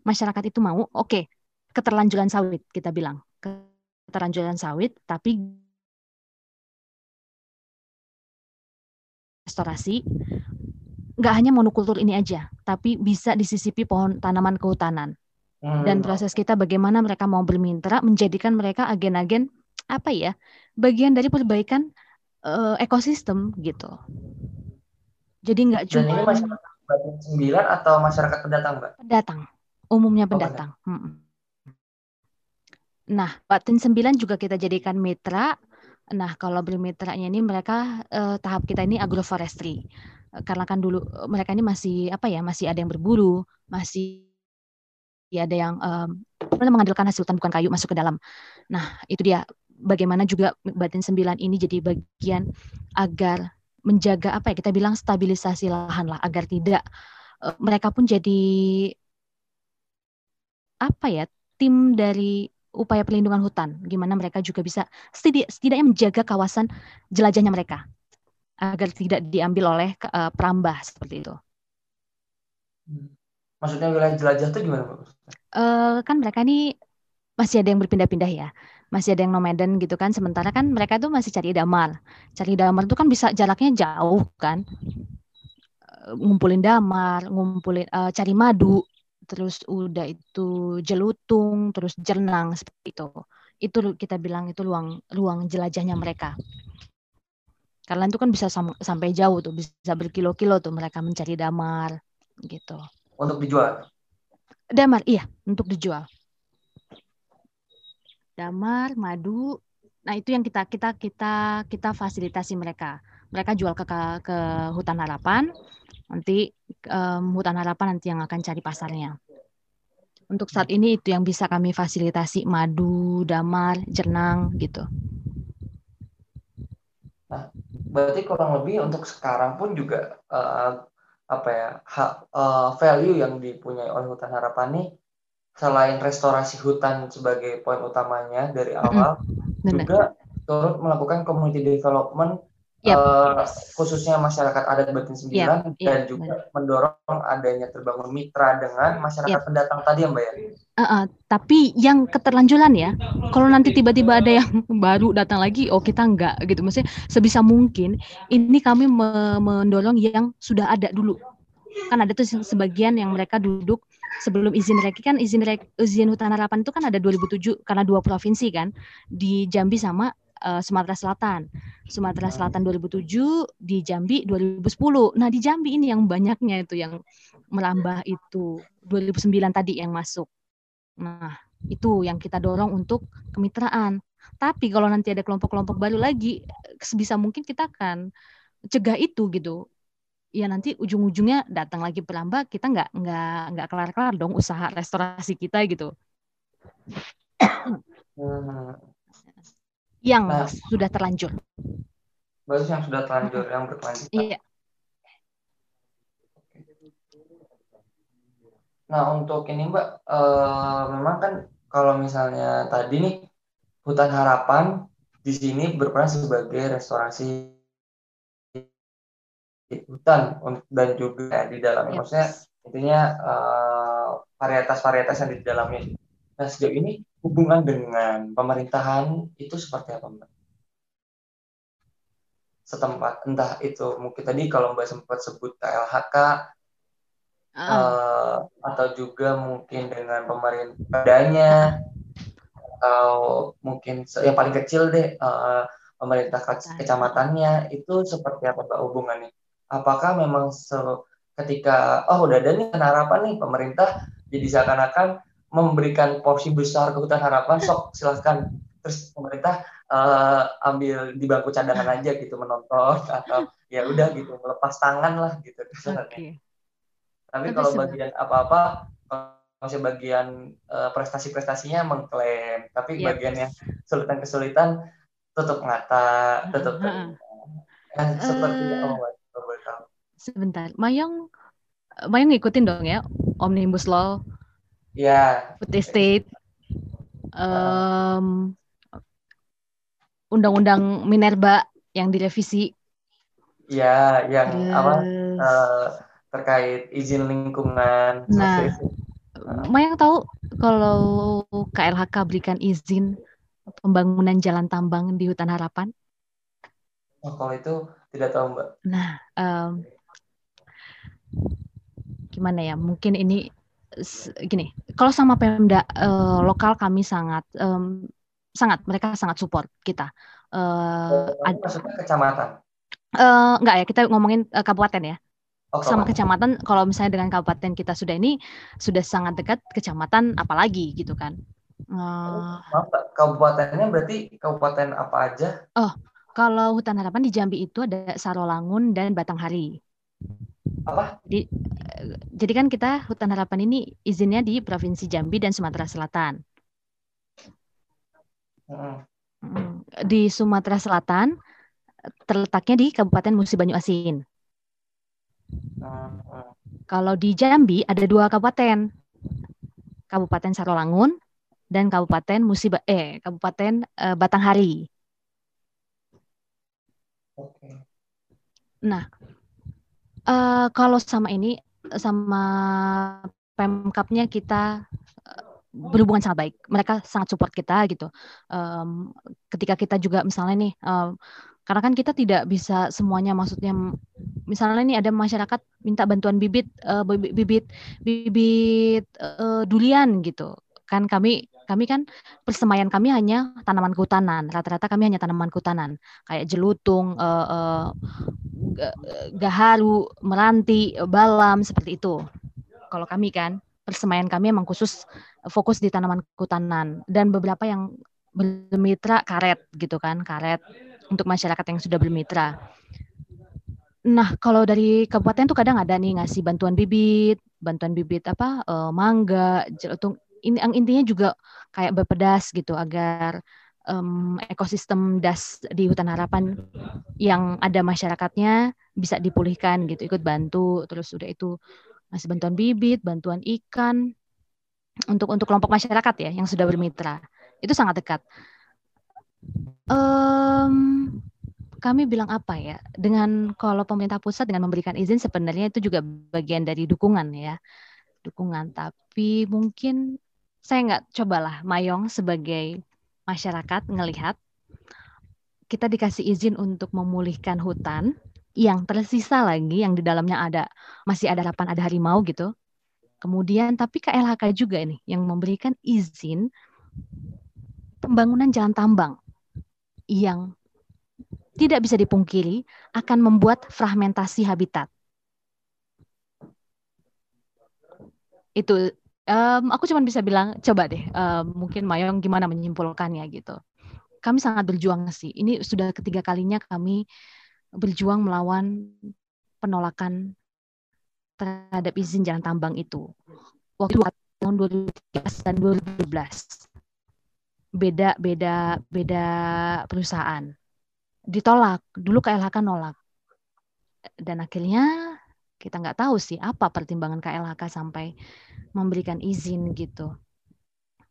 masyarakat itu mau, oke, okay, keterlanjuran sawit kita bilang, keterlanjuran sawit, tapi restorasi nggak hanya monokultur ini aja, tapi bisa disisipi pohon tanaman kehutanan. Dan hmm. proses kita bagaimana mereka mau bermitra, menjadikan mereka agen-agen apa ya bagian dari perbaikan uh, ekosistem gitu. Jadi nggak cuma ini masyarakat sembilan atau masyarakat pendatang, Mbak? Pendatang, umumnya oh, pendatang. Oh, hmm. Nah, Batin sembilan juga kita jadikan mitra. Nah, kalau bermitranya ini mereka eh, tahap kita ini agroforestry. Karena kan dulu mereka ini masih apa ya, masih ada yang berburu, masih ada yang um, mengandalkan hasil hutan bukan kayu masuk ke dalam. Nah, itu dia bagaimana juga batin sembilan ini jadi bagian agar menjaga apa ya kita bilang stabilisasi lahan lah agar tidak uh, mereka pun jadi apa ya tim dari upaya perlindungan hutan gimana mereka juga bisa setidaknya menjaga kawasan jelajahnya mereka agar tidak diambil oleh uh, perambah seperti itu. Maksudnya wilayah jelajah itu gimana Pak? Uh, kan mereka ini masih ada yang berpindah-pindah ya. Masih ada yang nomaden gitu kan. Sementara kan mereka tuh masih cari damar. Cari damar itu kan bisa jaraknya jauh kan. Eh, ngumpulin damar ngumpulin uh, cari madu terus udah itu jelutung terus jernang seperti itu itu kita bilang itu ruang ruang jelajahnya mereka karena itu kan bisa sam sampai jauh tuh bisa berkilo-kilo tuh mereka mencari damar gitu untuk dijual damar iya untuk dijual damar, madu. Nah, itu yang kita kita kita kita fasilitasi mereka. Mereka jual ke ke, hutan harapan. Nanti um, hutan harapan nanti yang akan cari pasarnya. Untuk saat ini itu yang bisa kami fasilitasi madu, damar, jernang gitu. Nah, berarti kurang lebih untuk sekarang pun juga uh, apa ya ha, uh, value yang dipunyai oleh hutan harapan ini selain restorasi hutan sebagai poin utamanya dari awal, mm-hmm. juga turut melakukan community development yep. uh, khususnya masyarakat adat Batin Sembilan yep. dan yep. juga mendorong adanya terbangun mitra dengan masyarakat yep. pendatang tadi ya Mbak ya. Uh, uh, tapi yang keterlanjuran ya, kalau nanti tiba-tiba ada yang *laughs* baru datang lagi, oh kita enggak gitu. Maksudnya sebisa mungkin ini kami mendorong yang sudah ada dulu. Kan ada tuh sebagian yang mereka duduk sebelum izin reki kan izin rek, izin hutan harapan itu kan ada 2007 karena dua provinsi kan di Jambi sama uh, Sumatera Selatan. Sumatera Selatan 2007, di Jambi 2010. Nah, di Jambi ini yang banyaknya itu yang merambah itu 2009 tadi yang masuk. Nah, Itu yang kita dorong untuk kemitraan. Tapi kalau nanti ada kelompok-kelompok baru lagi, sebisa mungkin kita akan cegah itu gitu. Ya nanti ujung-ujungnya datang lagi perambah, kita nggak nggak nggak kelar-kelar dong usaha restorasi kita gitu. Yang nah, sudah terlanjur. Bagus yang sudah terlanjur, yang berkelanjutan. Iya. Nah untuk ini Mbak, uh, memang kan kalau misalnya tadi nih hutan harapan di sini berperan sebagai restorasi hutan dan juga di dalamnya, yes. maksudnya intinya uh, varietas-varietas yang di dalamnya. Nah sejauh ini hubungan dengan pemerintahan itu seperti apa Mbak? Setempat, entah itu mungkin tadi kalau Mbak sempat sebut KLHK, uh. Uh, atau juga mungkin dengan pemerintahnya atau mungkin yang paling kecil deh uh, pemerintah kecamatannya itu seperti apa Mbak hubungannya? Apakah memang ketika oh udah ada nih harapan nih pemerintah jadi seakan-akan memberikan porsi besar ke hutan harapan sok silahkan. Terus pemerintah uh, ambil di bangku cadangan aja gitu menonton *laughs* atau ya udah gitu melepas tangan lah gitu okay. tapi, tapi kalau bagian apa-apa masih bagian uh, prestasi-prestasinya mengklaim, tapi yep. bagian yang kesulitan-kesulitan tutup mata, tutup uh, uh, seperti uh, oh, Sebentar, Mayong Mayong ngikutin dong ya Omnibus Law. Ya. Food Estate. Um, Undang-undang Minerba yang direvisi. Ya, yang Terus... apa? Uh, terkait izin lingkungan. Nah, Mayang tahu kalau KLHK berikan izin pembangunan jalan tambang di hutan harapan? Oh, kalau itu tidak tahu mbak. Nah, um, gimana ya? Mungkin ini gini. Kalau sama Pemda uh, lokal kami sangat um, sangat mereka sangat support kita. Uh, maksudnya kecamatan? Uh, enggak ya, kita ngomongin uh, kabupaten ya. Oh, sama kecamatan kalau misalnya dengan kabupaten kita sudah ini sudah sangat dekat kecamatan apalagi gitu kan uh, kabupatennya berarti kabupaten apa aja oh kalau hutan harapan di Jambi itu ada Sarolangun dan Batanghari apa? Di, jadi kan kita hutan harapan ini izinnya di provinsi Jambi dan Sumatera Selatan. Hmm. di Sumatera Selatan terletaknya di Kabupaten Musi Banyu Asin kalau di Jambi ada dua kabupaten, Kabupaten Sarolangun dan Kabupaten Musiba eh Kabupaten eh, Batanghari. Nah, uh, kalau sama ini sama Pemkapnya kita eh, berhubungan sangat baik. Mereka sangat support kita gitu. Um, ketika kita juga misalnya nih um, karena kan kita tidak bisa semuanya maksudnya misalnya ini ada masyarakat minta bantuan bibit uh, bibit bibit uh, durian gitu kan kami kami kan persemaian kami hanya tanaman kehutanan rata-rata kami hanya tanaman kehutanan kayak jelutung uh, uh, gaharu meranti balam seperti itu kalau kami kan persemaian kami memang khusus fokus di tanaman kehutanan dan beberapa yang bermitra karet gitu kan karet untuk masyarakat yang sudah bermitra. Nah, kalau dari kabupaten tuh kadang ada nih ngasih bantuan bibit, bantuan bibit apa uh, mangga, jelutung. Ini yang intinya juga kayak berpedas gitu agar um, ekosistem das di hutan harapan yang ada masyarakatnya bisa dipulihkan gitu, ikut bantu. Terus udah itu ngasih bantuan bibit, bantuan ikan untuk untuk kelompok masyarakat ya yang sudah bermitra. Itu sangat dekat um, kami bilang apa ya dengan kalau pemerintah pusat dengan memberikan izin sebenarnya itu juga bagian dari dukungan ya dukungan tapi mungkin saya nggak cobalah Mayong sebagai masyarakat ngelihat kita dikasih izin untuk memulihkan hutan yang tersisa lagi yang di dalamnya ada masih ada harapan ada harimau gitu kemudian tapi KLHK juga ini yang memberikan izin pembangunan jalan tambang yang tidak bisa dipungkiri akan membuat fragmentasi habitat. Itu um, aku cuma bisa bilang coba deh um, mungkin Mayong gimana menyimpulkannya gitu. Kami sangat berjuang sih. Ini sudah ketiga kalinya kami berjuang melawan penolakan terhadap izin jalan tambang itu. Waktu tahun 2013 dan 2012 beda beda beda perusahaan. Ditolak. Dulu KLHK nolak. Dan akhirnya kita nggak tahu sih apa pertimbangan KLHK sampai memberikan izin gitu.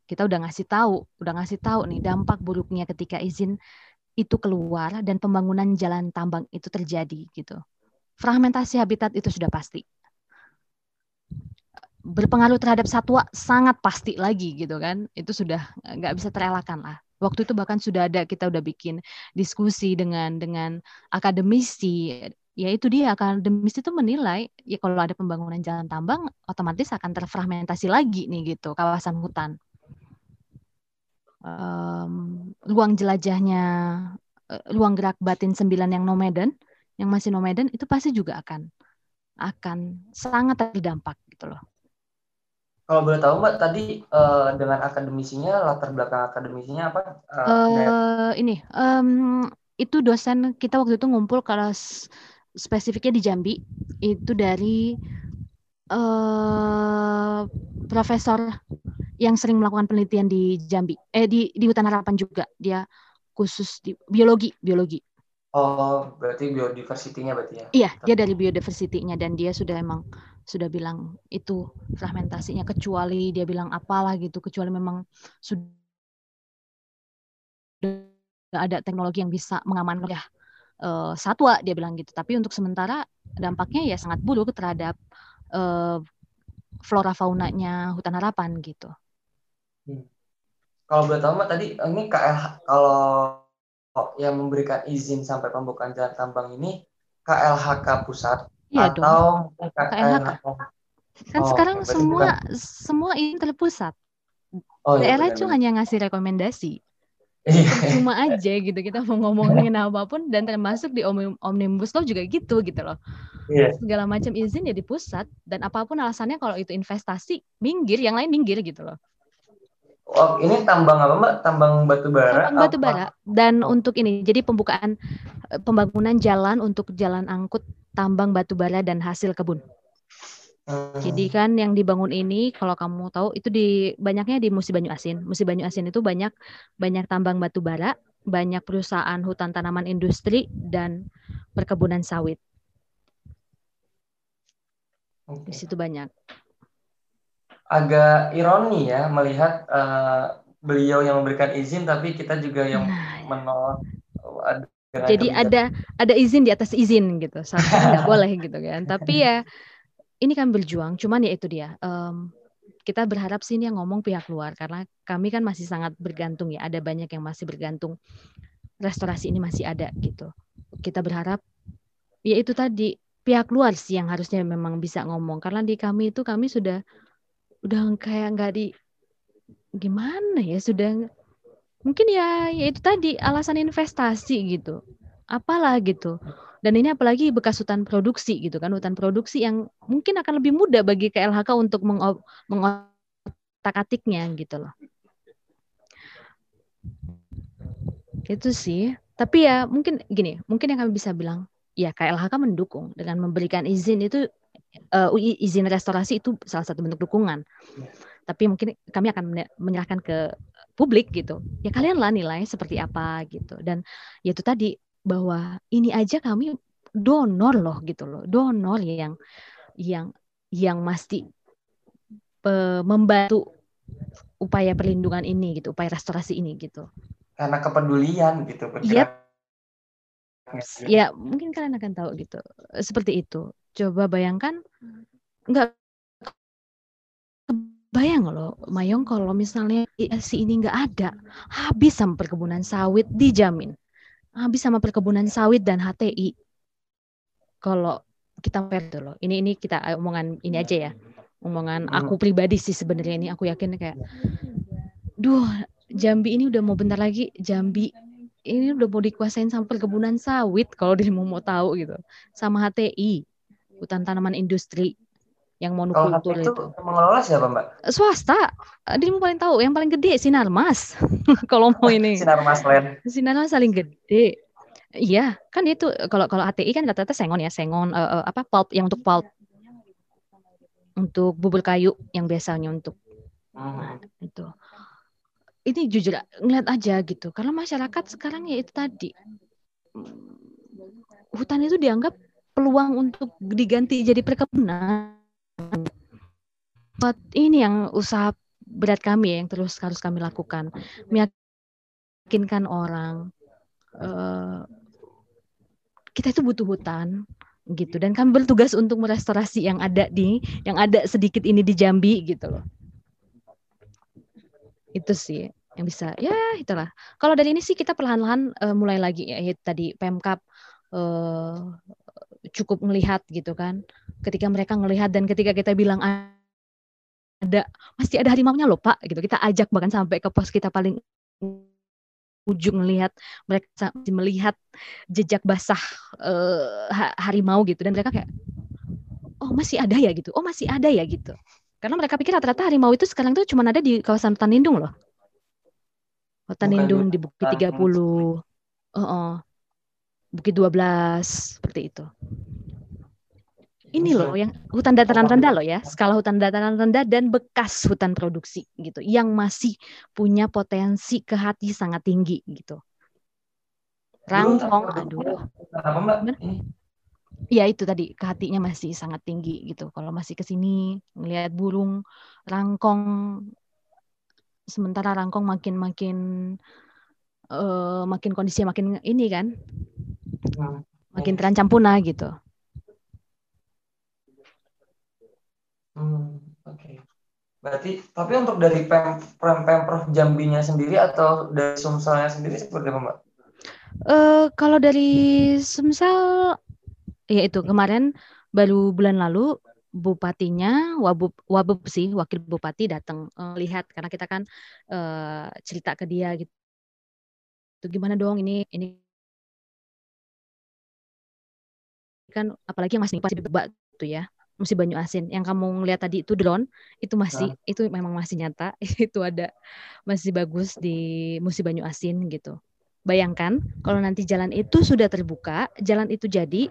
Kita udah ngasih tahu, udah ngasih tahu nih dampak buruknya ketika izin itu keluar dan pembangunan jalan tambang itu terjadi gitu. Fragmentasi habitat itu sudah pasti. Berpengaruh terhadap satwa sangat pasti lagi gitu kan. Itu sudah nggak bisa terelakkan lah. Waktu itu bahkan sudah ada kita udah bikin diskusi dengan dengan akademisi ya itu dia akademis itu menilai ya kalau ada pembangunan jalan tambang otomatis akan terfragmentasi lagi nih gitu kawasan hutan. Um, ruang jelajahnya uh, ruang gerak batin sembilan yang nomaden yang masih nomaden itu pasti juga akan akan sangat terdampak gitu loh. Kalau boleh tahu mbak tadi uh, dengan akademisinya latar belakang akademisinya apa? Uh, uh, ini um, itu dosen kita waktu itu ngumpul kelas spesifiknya di Jambi itu dari uh, profesor yang sering melakukan penelitian di Jambi eh di di hutan harapan juga. Dia khusus di biologi biologi. Oh berarti biodiversitinya berarti ya? Iya dia dari biodiversitinya dan dia sudah emang sudah bilang itu fragmentasinya kecuali dia bilang apalah gitu kecuali memang sudah ada teknologi yang bisa mengamankan. ya uh, satwa dia bilang gitu. Tapi untuk sementara dampaknya ya sangat buruk terhadap uh, flora faunanya hutan harapan gitu. Hmm. Kalau boleh tahu mbak tadi ini KLH kalau yang memberikan izin sampai pembukaan jalan tambang ini KLHK pusat iya atau dong. KLHK. Kan oh, sekarang semua bukan. semua ini terpusat. Oh, iya, daerah itu hanya ngasih rekomendasi. Iya. cuma aja gitu kita mau ngomongin apa pun dan termasuk di omnibus law juga gitu gitu loh yeah. segala macam izin ya di pusat dan apa pun alasannya kalau itu investasi minggir yang lain minggir gitu loh Oh, ini tambang apa mbak? Tambang batu bara. Tambang batu bara. Dan oh. untuk ini, jadi pembukaan eh, pembangunan jalan untuk jalan angkut tambang batu bara dan hasil kebun. Jadi hmm. kan yang dibangun ini kalau kamu tahu itu di banyaknya di Musi Banyu Asin. Musi Banyu Asin itu banyak banyak tambang batu bara, banyak perusahaan hutan tanaman industri dan perkebunan sawit. Okay. Di situ banyak. Agak ironi ya melihat uh, beliau yang memberikan izin tapi kita juga yang nah, ya. menolak. Jadi ada ada izin di atas izin gitu. Seharusnya nggak *laughs* boleh gitu kan. Tapi ya ini kan berjuang, cuman ya itu dia. Um, kita berharap sih ini yang ngomong pihak luar karena kami kan masih sangat bergantung ya. Ada banyak yang masih bergantung. Restorasi ini masih ada gitu. Kita berharap ya itu tadi pihak luar sih yang harusnya memang bisa ngomong karena di kami itu kami sudah udah kayak nggak di gimana ya sudah mungkin ya, ya itu tadi alasan investasi gitu apalah gitu dan ini apalagi bekas hutan produksi gitu kan, hutan produksi yang mungkin akan lebih mudah bagi KLHK untuk mengotak-atiknya gitu loh. Itu sih. Tapi ya mungkin gini, mungkin yang kami bisa bilang, ya KLHK mendukung dengan memberikan izin itu uh, izin restorasi itu salah satu bentuk dukungan. Tapi mungkin kami akan menyerahkan ke publik gitu. Ya kalian lah nilai seperti apa gitu. Dan ya itu tadi bahwa ini aja kami donor loh gitu loh. Donor yang yang yang mesti pe, membantu upaya perlindungan ini gitu upaya restorasi ini gitu. Karena kepedulian gitu Iya. Ya mungkin kalian akan tahu gitu. Seperti itu. Coba bayangkan. Nggak bayang loh Mayong kalau misalnya si ini nggak ada habis sama perkebunan sawit dijamin habis sama perkebunan sawit dan HTI. Kalau kita fair tuh loh. Ini ini kita eh, omongan ini aja ya. Omongan hmm. aku pribadi sih sebenarnya ini aku yakin kayak duh, Jambi ini udah mau bentar lagi Jambi ini udah mau dikuasain sama perkebunan sawit kalau dirimu mau tahu gitu. Sama HTI, hutan tanaman industri. Yang monokultur itu, itu. Mengelola siapa mbak? Swasta. Dirimu paling tahu. Yang paling gede Sinarmas. *laughs* kalau mau ini. Sinarmas Land. Sinarmas paling gede. Iya, kan itu kalau kalau HTI kan rata-rata sengon ya, sengon uh, uh, apa pulp yang untuk pulp untuk bubur kayu yang biasanya untuk nah, itu ini jujur ngeliat aja gitu karena masyarakat sekarang ya itu tadi hutan itu dianggap peluang untuk diganti jadi perkebunan buat ini yang usaha berat kami ya, yang terus harus kami lakukan. Meyakinkan orang uh, kita itu butuh hutan gitu. Dan kami bertugas untuk merestorasi yang ada di yang ada sedikit ini di Jambi gitu loh. Itu sih yang bisa. Ya itulah. Kalau dari ini sih kita perlahan-lahan uh, mulai lagi ya, tadi Pemkap uh, cukup melihat gitu kan. Ketika mereka melihat dan ketika kita bilang ada masih ada harimau nya loh Pak gitu. Kita ajak bahkan sampai ke pos kita paling ujung melihat mereka melihat jejak basah uh, harimau gitu. Dan mereka kayak oh masih ada ya? gitu. Oh masih ada ya? gitu. Karena mereka pikir rata-rata harimau itu sekarang tuh cuma ada di kawasan hutan lindung loh hutan lindung di Bukit 30 oh, oh. Bukit 12 seperti itu ini loh yang hutan dataran rendah loh ya, skala hutan dataran rendah dan bekas hutan produksi gitu, yang masih punya potensi ke hati sangat tinggi gitu. Rangkong, aduh. Iya itu tadi ke hatinya masih sangat tinggi gitu. Kalau masih ke sini ngelihat burung rangkong, sementara rangkong makin makin uh, makin kondisinya makin ini kan. Makin terancam punah gitu. Hmm, oke. Okay. Berarti, tapi untuk dari Pem, Pem Pemprov Jambinya sendiri atau dari Sumselnya sendiri seperti apa, Mbak? Uh, kalau dari Sumsel, ya itu kemarin baru bulan lalu bupatinya wabub wabub sih wakil bupati datang uh, lihat karena kita kan uh, cerita ke dia gitu itu gimana dong ini ini kan apalagi yang masih pasti bebak tuh ya Musi Banyu Asin. Yang kamu lihat tadi itu drone, itu masih nah. itu memang masih nyata. *laughs* itu ada masih bagus di Musi Banyu Asin gitu. Bayangkan kalau nanti jalan itu sudah terbuka, jalan itu jadi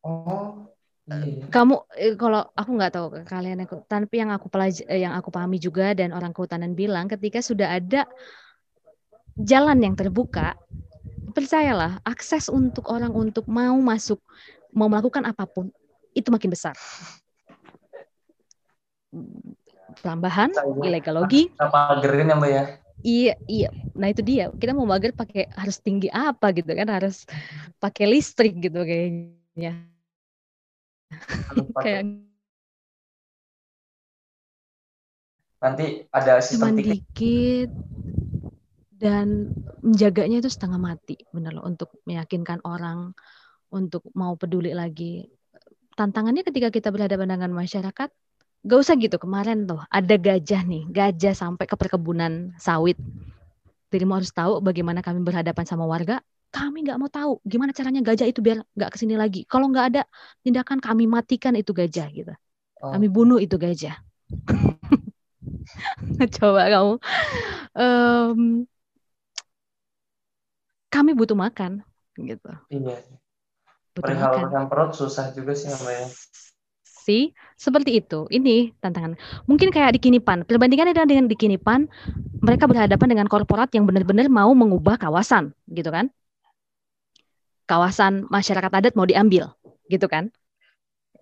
Oh. Iya. Kamu eh, kalau aku nggak tahu kalian tapi yang aku pelaj eh, yang aku pahami juga dan orang kehutanan bilang ketika sudah ada jalan yang terbuka, percayalah akses untuk orang untuk mau masuk mau melakukan apa pun itu makin besar. Tambahan ilegal logi. Pagerin ya mbak ya? Iya, iya. Nah itu dia. Kita mau mager pakai harus tinggi apa gitu kan? Harus pakai listrik gitu kayaknya. Kayak nanti ada sistem Cuman dikit dan menjaganya itu setengah mati benar loh untuk meyakinkan orang untuk mau peduli lagi tantangannya ketika kita berhadapan dengan masyarakat, gak usah gitu. Kemarin tuh ada gajah nih, gajah sampai ke perkebunan sawit. Dirimu harus tahu bagaimana kami berhadapan sama warga. Kami nggak mau tahu gimana caranya gajah itu biar nggak ke sini lagi. Kalau nggak ada tindakan kami matikan itu gajah gitu. Oh. Kami bunuh itu gajah. *laughs* Coba kamu. Um, kami butuh makan gitu. Iya perihal perut susah juga sih Mbak ya. Si, seperti itu. Ini tantangan. Mungkin kayak di Kinipan. Perbandingannya dengan, dengan di Kinipan, mereka berhadapan dengan korporat yang benar-benar mau mengubah kawasan, gitu kan? Kawasan masyarakat adat mau diambil, gitu kan?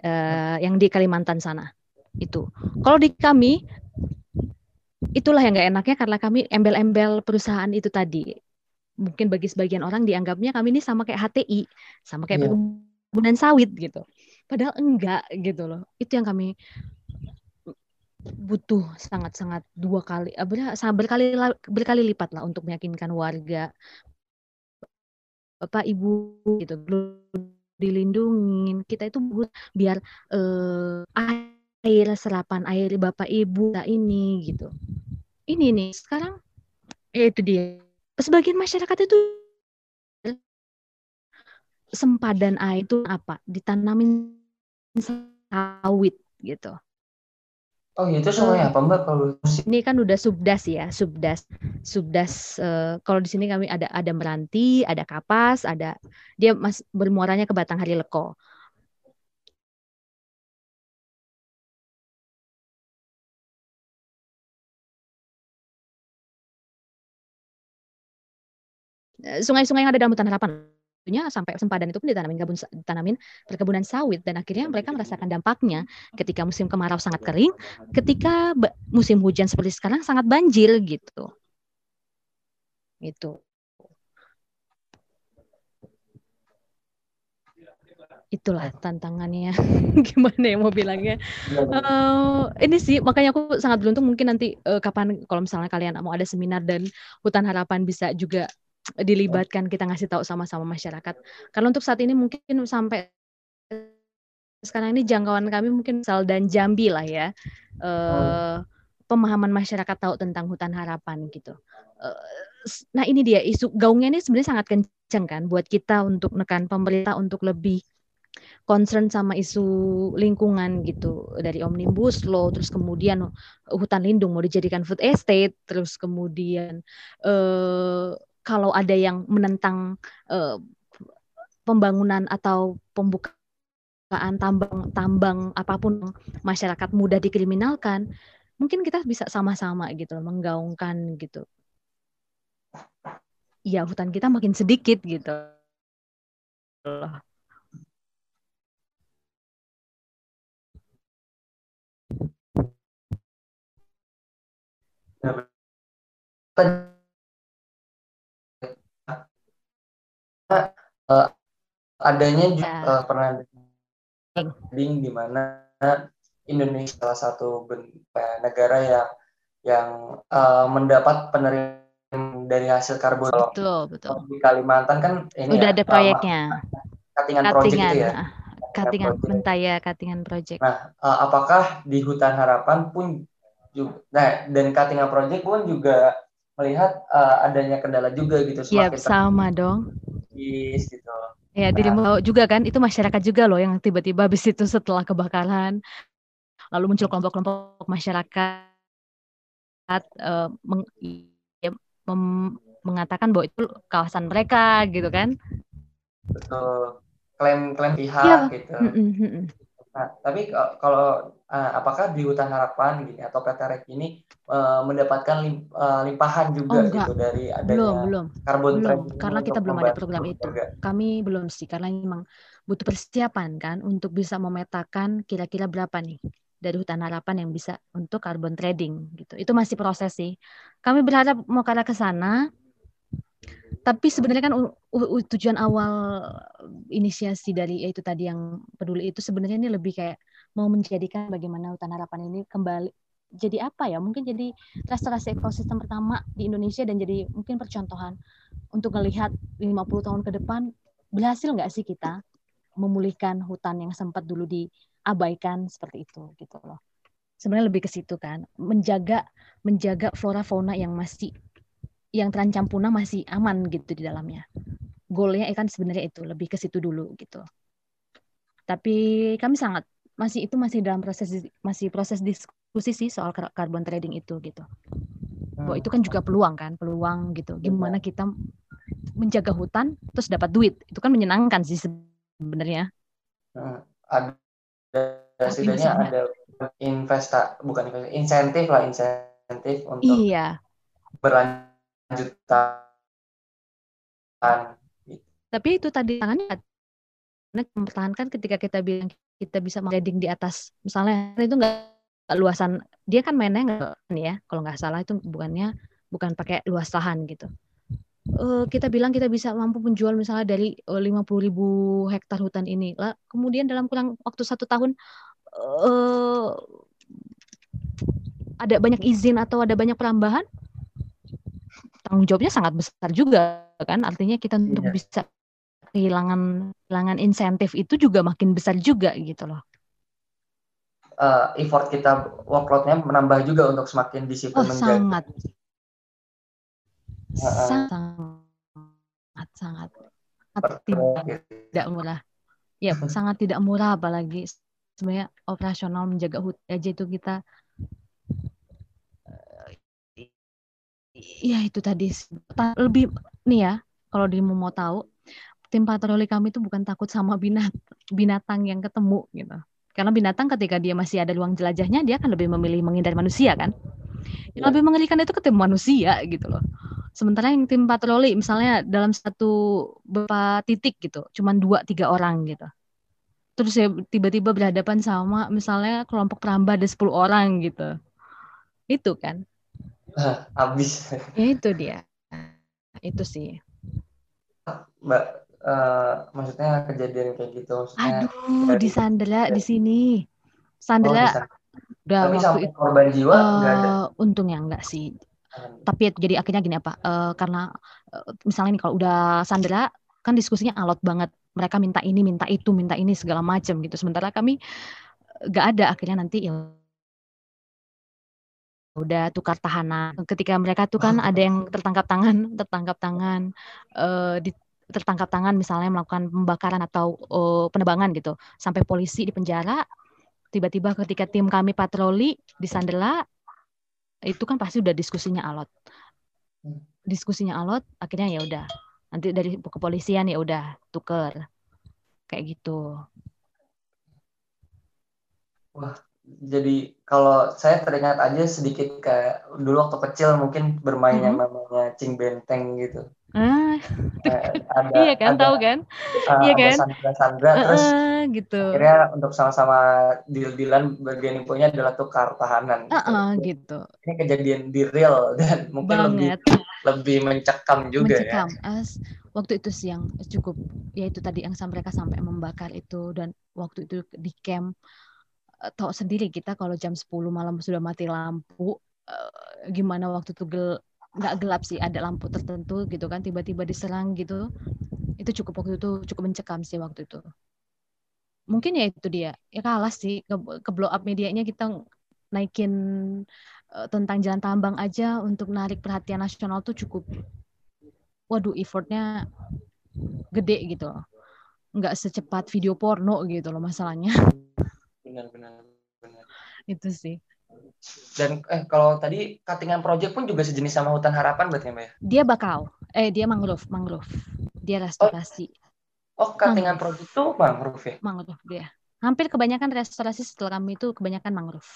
Uh, yang di Kalimantan sana. Itu. Kalau di kami, itulah yang nggak enaknya karena kami embel-embel perusahaan itu tadi mungkin bagi sebagian orang dianggapnya kami ini sama kayak HTI, sama kayak yeah. perkebunan sawit gitu. Padahal enggak gitu loh. Itu yang kami butuh sangat-sangat dua kali, berkali berkali lipat lah untuk meyakinkan warga, bapak ibu gitu dilindungin. Kita itu biar eh, air serapan air bapak ibu ini gitu. Ini nih sekarang ya itu dia sebagian masyarakat itu sempadan air itu apa? Ditanamin sawit gitu. Oh itu semuanya apa mbak kalau ini kan udah subdas ya subdas subdas uh, kalau di sini kami ada ada meranti ada kapas ada dia mas bermuaranya ke Batang Hari Leko sungai-sungai yang ada dalam hutan harapan. Sampai sempadan itu pun ditanamin gabun ditanamin perkebunan sawit. Dan akhirnya mereka merasakan dampaknya ketika musim kemarau sangat kering, ketika musim hujan seperti sekarang sangat banjir gitu. Itu. itulah tantangannya. *laughs* Gimana ya mau bilangnya? Uh, ini sih makanya aku sangat beruntung mungkin nanti uh, kapan kalau misalnya kalian mau ada seminar dan hutan harapan bisa juga dilibatkan kita ngasih tahu sama-sama masyarakat. Karena untuk saat ini mungkin sampai sekarang ini jangkauan kami mungkin Sal dan Jambi lah ya. Uh, pemahaman masyarakat tahu tentang hutan harapan gitu. Uh, nah ini dia isu gaungnya ini sebenarnya sangat kencang kan buat kita untuk nekan pemerintah untuk lebih concern sama isu lingkungan gitu dari omnibus law terus kemudian hutan lindung mau dijadikan food estate terus kemudian uh, kalau ada yang menentang uh, pembangunan atau pembukaan tambang-tambang apa pun masyarakat mudah dikriminalkan, mungkin kita bisa sama-sama gitu menggaungkan gitu. Ya hutan kita makin sedikit gitu. Uh, adanya juga uh, eh, pernah di mana Indonesia salah satu negara yang yang uh, mendapat penerimaan dari hasil karbon. Betul, betul. Di Kalimantan kan ini udah ya, ada proyeknya. Katingan, Project itu ya. Katingan Mentaya Katingan Project. Nah, uh, apakah di Hutan Harapan pun juga nah dan Katingan Project pun juga melihat uh, adanya kendala juga gitu Iya, sama dong gitu. Ya, nah, mau juga kan, itu masyarakat juga loh yang tiba-tiba habis itu setelah kebakaran, lalu muncul kelompok-kelompok masyarakat uh, meng, ya, mem, mengatakan bahwa itu kawasan mereka gitu kan. Betul. Klaim-klaim pihak ya. gitu. Mm -mm. Nah, tapi kalau uh, apakah di hutan harapan gini atau PT Rek ini uh, mendapatkan lim, uh, limpahan juga oh, gitu dari adanya belum belum. karbon belum karena kita belum ada program itu. juga. kami belum sih karena memang butuh persiapan kan untuk bisa memetakan kira-kira berapa nih dari hutan harapan yang bisa untuk carbon trading gitu. Itu masih proses sih. Kami berharap mau ke arah ke sana tapi sebenarnya kan tujuan awal inisiasi dari ya itu tadi yang peduli itu sebenarnya ini lebih kayak mau menjadikan bagaimana hutan harapan ini kembali jadi apa ya? Mungkin jadi restorasi ekosistem pertama di Indonesia dan jadi mungkin percontohan untuk melihat 50 tahun ke depan berhasil nggak sih kita memulihkan hutan yang sempat dulu diabaikan seperti itu gitu loh. Sebenarnya lebih ke situ kan menjaga menjaga flora fauna yang masih yang terancam punah masih aman gitu di dalamnya goalnya kan sebenarnya itu lebih ke situ dulu gitu tapi kami sangat masih itu masih dalam proses masih proses diskusi sih soal carbon trading itu gitu. Bahwa itu kan juga peluang kan, peluang gitu. Gimana kita menjaga hutan terus dapat duit. Itu kan menyenangkan sih sebenarnya. Hmm, ada setidaknya ada investa bukan investa, insentif lah insentif untuk iya. Berlanjutan. Tapi itu tadi tangannya mempertahankan ketika kita bilang kita bisa trading di atas. Misalnya itu nggak luasan. Dia kan mainnya nggak ya kalau nggak salah itu bukannya bukan pakai luas lahan gitu. Uh, kita bilang kita bisa mampu menjual misalnya dari eh, lima puluh ribu hektar hutan ini. Lah kemudian dalam kurang waktu satu tahun uh, ada banyak izin atau ada banyak perambahan tanggung jawabnya sangat besar juga kan artinya kita untuk iya. bisa kehilangan kehilangan insentif itu juga makin besar juga gitu loh. Uh, effort kita workloadnya menambah juga untuk semakin disiplin oh, menjaga. Sangat. Uh, sangat sangat sangat tidak, tidak murah. Ya *laughs* sangat tidak murah apalagi sebenarnya operasional menjaga hut aja itu kita ya itu tadi lebih nih ya kalau dirimu mau tahu tim patroli kami itu bukan takut sama binat, binatang yang ketemu gitu. Karena binatang ketika dia masih ada ruang jelajahnya dia akan lebih memilih menghindari manusia kan? Yang lebih mengerikan itu ketemu manusia gitu loh. Sementara yang tim patroli misalnya dalam satu beberapa titik gitu. Cuman dua tiga orang gitu. Terus ya tiba-tiba berhadapan sama misalnya kelompok perambah ada 10 orang gitu. Itu kan *laughs* habis. Ya itu dia. Itu sih. Mbak uh, maksudnya kejadian kayak gitu maksudnya aduh dari, di Sandra di sini. Sandra oh, udah Tapi waktu itu. korban jiwa uh, ada? Untungnya enggak sih. Tapi jadi akhirnya gini apa uh, karena uh, misalnya nih kalau udah Sandra kan diskusinya alot banget. Mereka minta ini minta itu minta ini segala macam gitu. Sementara kami nggak ada. Akhirnya nanti ya udah tukar tahanan. Ketika mereka tuh kan ada yang tertangkap tangan *laughs* tertangkap tangan uh, di tertangkap tangan misalnya melakukan pembakaran atau uh, penebangan gitu. Sampai polisi di penjara tiba-tiba ketika tim kami patroli di Sandela itu kan pasti udah diskusinya alot. Diskusinya alot akhirnya ya udah. Nanti dari kepolisian ya udah tuker. Kayak gitu. Wah jadi kalau saya teringat aja sedikit kayak dulu waktu kecil mungkin bermain mm -hmm. yang namanya cing benteng gitu Ah, ada, *laughs* iya kan, ada, tahu kan? Uh, iya kan? Sandra-Sandra, uh, terus gitu. akhirnya untuk sama-sama deal-dealan bagian infonya adalah tukar tahanan. Uh, uh, gitu. Ini kejadian di real dan mungkin Banget. lebih lebih mencekam juga mencekam. ya. As, waktu itu sih yang cukup, ya itu tadi yang mereka sampai membakar itu dan waktu itu di camp tahu sendiri kita kalau jam 10 malam sudah mati lampu, uh, gimana waktu itu gel nggak gelap sih ada lampu tertentu gitu kan tiba-tiba diserang gitu. Itu cukup waktu itu cukup mencekam sih waktu itu. Mungkin ya itu dia. Ya kalah sih ke, ke blow up medianya kita naikin uh, tentang jalan tambang aja untuk narik perhatian nasional tuh cukup. Waduh effortnya gede gitu. Nggak secepat video porno gitu loh masalahnya *laughs* benar benar benar itu sih dan eh kalau tadi cuttingan project pun juga sejenis sama hutan harapan berarti ya Mbak ya? Dia bakau. Eh dia mangrove, mangrove. Dia restorasi. Oh, oh cuttingan project itu mangrove ya? Mangrove dia. Hampir kebanyakan restorasi setelah kami itu kebanyakan mangrove.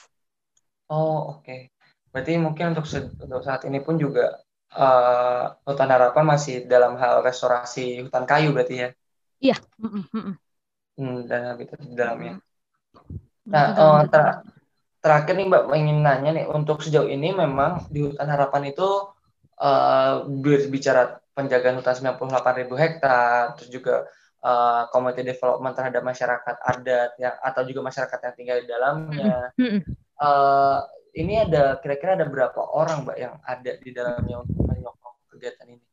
Oh, oke. Okay. Berarti mungkin untuk, untuk saat ini pun juga uh, hutan harapan masih dalam hal restorasi hutan kayu berarti ya? Iya. Mm -mm. Hmm, dan habitat di dalamnya. Nah, oh, ter terakhir nih Mbak ingin nanya nih untuk sejauh ini memang di hutan harapan itu uh, berbicara penjagaan hutan 98 ribu hektar terus juga uh, community development terhadap masyarakat adat ya atau juga masyarakat yang tinggal di dalamnya. Uh, ini ada kira-kira ada berapa orang Mbak yang ada di dalamnya untuk menyokong kegiatan ini?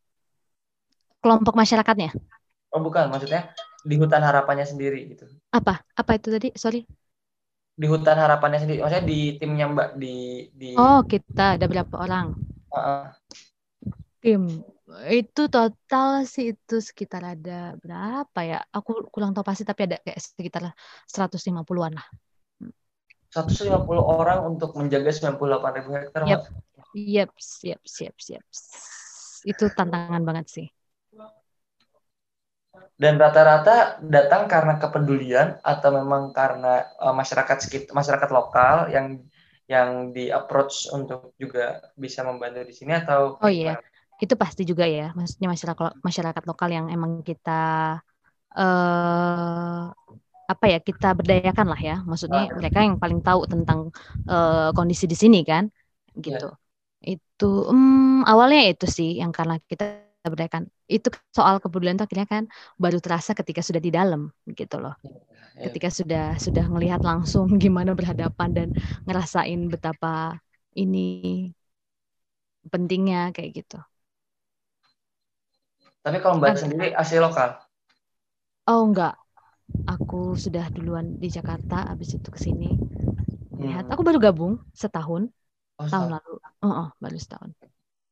Kelompok masyarakatnya? Oh bukan maksudnya di hutan harapannya sendiri gitu. Apa? Apa itu tadi? Sorry. Di hutan harapannya sendiri maksudnya di timnya mbak di di oh kita ada berapa orang? Uh, tim. Itu total sih itu sekitar ada berapa ya? Aku kurang tahu pasti tapi ada kayak sekitar 150-an lah. 150 orang untuk menjaga 98 ribu hektar yep. Yep, siap, siap, siap. Itu tantangan banget sih dan rata-rata datang karena kepedulian atau memang karena uh, masyarakat sekitar masyarakat lokal yang yang di approach untuk juga bisa membantu di sini atau oh iya itu pasti juga ya maksudnya masyarakat masyarakat lokal yang emang kita uh, apa ya kita berdayakan lah ya maksudnya ah. mereka yang paling tahu tentang uh, kondisi di sini kan gitu yeah. itu um, awalnya itu sih yang karena kita berdayakan itu soal kepedulian itu akhirnya kan baru terasa ketika sudah di dalam gitu loh. Ya, ketika sudah sudah melihat langsung *laughs* gimana berhadapan dan ngerasain betapa ini pentingnya kayak gitu. Tapi kalau mbak sendiri asli lokal? Oh enggak. Aku sudah duluan di Jakarta habis itu ke sini. Lihat hmm. aku baru gabung setahun oh, tahun lalu. Oh, oh baru setahun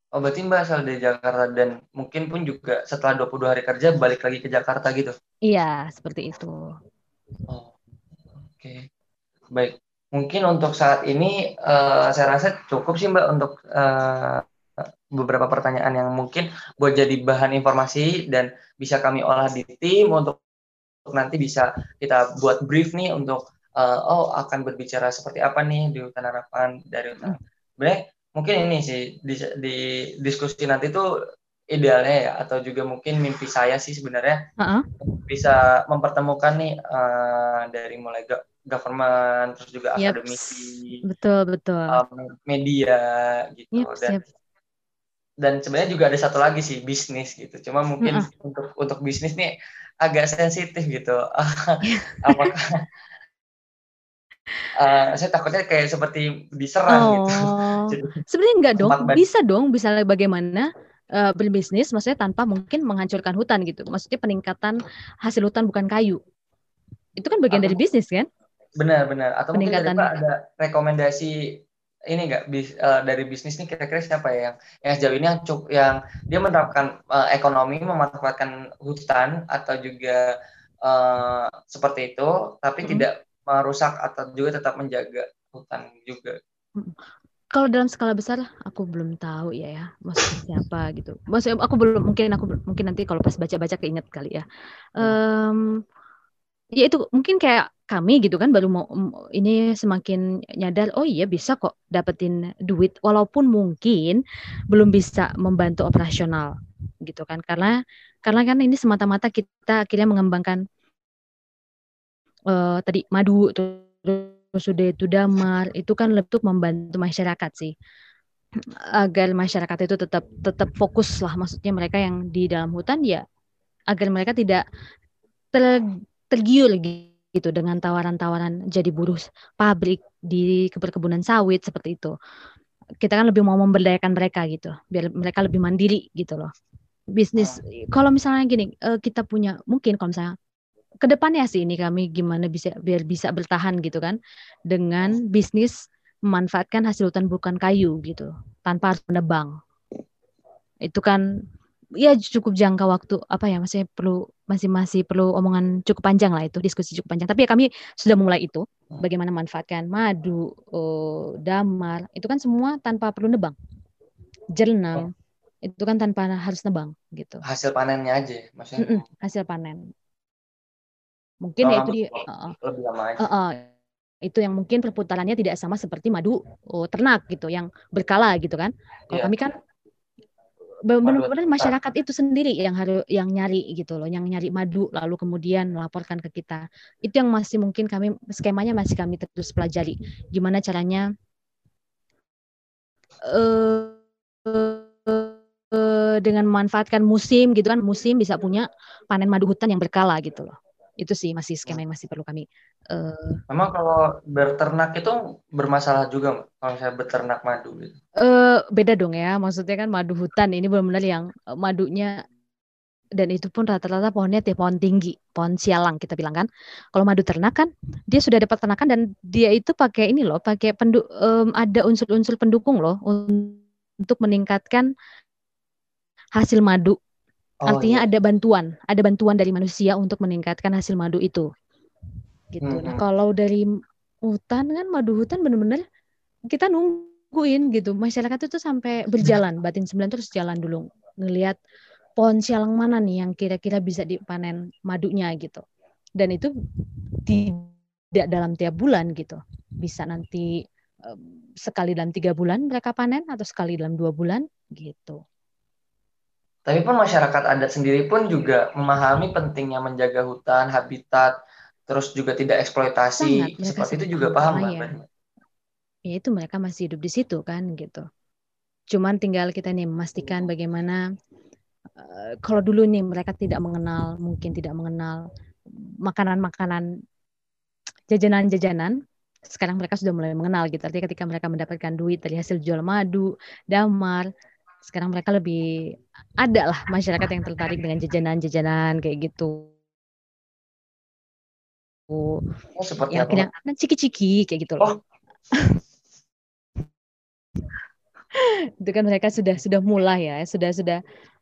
Oh berarti Mbak asal dari Jakarta dan mungkin pun juga setelah 22 hari kerja balik lagi ke Jakarta gitu? Iya, seperti itu. Oh, oke. Okay. baik. Mungkin untuk saat ini uh, saya rasa cukup sih Mbak untuk uh, beberapa pertanyaan yang mungkin buat jadi bahan informasi dan bisa kami olah di tim untuk nanti bisa kita buat brief nih untuk uh, oh akan berbicara seperti apa nih di hutan harapan dari hutan. Sebenarnya mungkin ini sih di, di diskusi nanti tuh idealnya ya atau juga mungkin mimpi saya sih sebenarnya uh -uh. bisa mempertemukan nih uh, dari mulai government terus juga yep. akademisi betul betul um, media gitu yep, dan yep. dan sebenarnya juga ada satu lagi sih bisnis gitu cuma mungkin uh -uh. untuk untuk bisnis nih agak sensitif gitu *laughs* *laughs* apakah uh, saya takutnya kayak seperti diserang gitu. oh. *laughs* gitu sebenarnya enggak dong bisa dong bisa bagaimana uh, berbisnis maksudnya tanpa mungkin menghancurkan hutan gitu maksudnya peningkatan hasil hutan bukan kayu itu kan bagian Aku, dari bisnis kan Benar-benar. Atau mungkin ada, ada rekomendasi ini enggak bis, uh, dari bisnis nih kira-kira siapa ya yang yang sejauh ini yang cuk yang dia menerapkan uh, ekonomi memanfaatkan hutan atau juga uh, seperti itu tapi hmm. tidak merusak atau juga tetap menjaga hutan juga. Kalau dalam skala besar aku belum tahu ya ya maksudnya siapa gitu. Maksudnya aku belum mungkin aku mungkin nanti kalau pas baca-baca keinget kali ya. Um, ya itu mungkin kayak kami gitu kan baru mau ini semakin nyadar oh iya bisa kok dapetin duit walaupun mungkin belum bisa membantu operasional gitu kan karena karena kan ini semata-mata kita akhirnya mengembangkan uh, tadi madu terus sudah itu damar itu kan untuk membantu masyarakat sih agar masyarakat itu tetap tetap fokus lah maksudnya mereka yang di dalam hutan ya agar mereka tidak ter, tergiur gitu gitu dengan tawaran-tawaran jadi buruh pabrik di perkebunan sawit seperti itu. Kita kan lebih mau memberdayakan mereka gitu, biar mereka lebih mandiri gitu loh. Bisnis kalau misalnya gini, eh, kita punya mungkin kalau misalnya ke depannya sih ini kami gimana bisa biar bisa bertahan gitu kan dengan bisnis memanfaatkan hasil hutan bukan kayu gitu tanpa harus menebang. Itu kan ya cukup jangka waktu apa ya masih perlu masih masih perlu omongan cukup panjang lah itu diskusi cukup panjang. Tapi ya kami sudah mulai itu bagaimana manfaatkan madu oh, damar itu kan semua tanpa perlu nebang. Jernang oh. itu kan tanpa harus nebang gitu. Hasil panennya aja maksudnya? Mm -mm, hasil panen mungkin oh, ya itu dia uh, lebih lama aja. Uh, uh, itu yang mungkin perputarannya tidak sama seperti madu oh, ternak gitu yang berkala gitu kan kalau yeah. kami kan benar-benar masyarakat itu sendiri yang harus yang nyari gitu loh, yang nyari madu lalu kemudian melaporkan ke kita. Itu yang masih mungkin kami skemanya masih kami terus pelajari. Gimana caranya uh, uh, dengan memanfaatkan musim gitu kan, musim bisa punya panen madu hutan yang berkala gitu loh itu sih masih skema yang masih perlu kami. Uh, Memang kalau berternak itu bermasalah juga kalau saya beternak madu gitu. Uh, beda dong ya, maksudnya kan madu hutan ini benar-benar yang eh, madunya dan itu pun rata-rata pohonnya tiap pohon tinggi, pohon sialang kita bilang kan. Kalau madu ternak kan dia sudah dapat ternakan dan dia itu pakai ini loh, pakai pendu um, ada unsur-unsur pendukung loh untuk meningkatkan hasil madu Oh, Artinya iya. ada bantuan, ada bantuan dari manusia untuk meningkatkan hasil madu itu. Gitu. Hmm. Nah, kalau dari hutan kan madu hutan benar-benar kita nungguin gitu. Masyarakat itu sampai berjalan, batin sembilan terus jalan dulu ngelihat pohon sialang mana nih yang kira-kira bisa dipanen madunya gitu. Dan itu tidak dalam tiap bulan gitu. Bisa nanti sekali dalam tiga bulan mereka panen atau sekali dalam dua bulan gitu. Tapi pun masyarakat adat sendiri pun juga memahami pentingnya menjaga hutan, habitat, terus juga tidak eksploitasi. Sangat, Seperti itu juga paham kan? Ya. ya itu mereka masih hidup di situ kan gitu. Cuman tinggal kita nih memastikan bagaimana uh, kalau dulu nih mereka tidak mengenal, mungkin tidak mengenal makanan-makanan jajanan-jajanan sekarang mereka sudah mulai mengenal gitu. Artinya ketika mereka mendapatkan duit dari hasil jual madu, damar, sekarang mereka lebih ada lah masyarakat yang tertarik dengan jajanan-jajanan kayak gitu. Oh, seperti ya, akhirnya nah, ciki-ciki kayak gitu loh. Oh. *laughs* itu kan mereka sudah sudah mulai ya, sudah sudah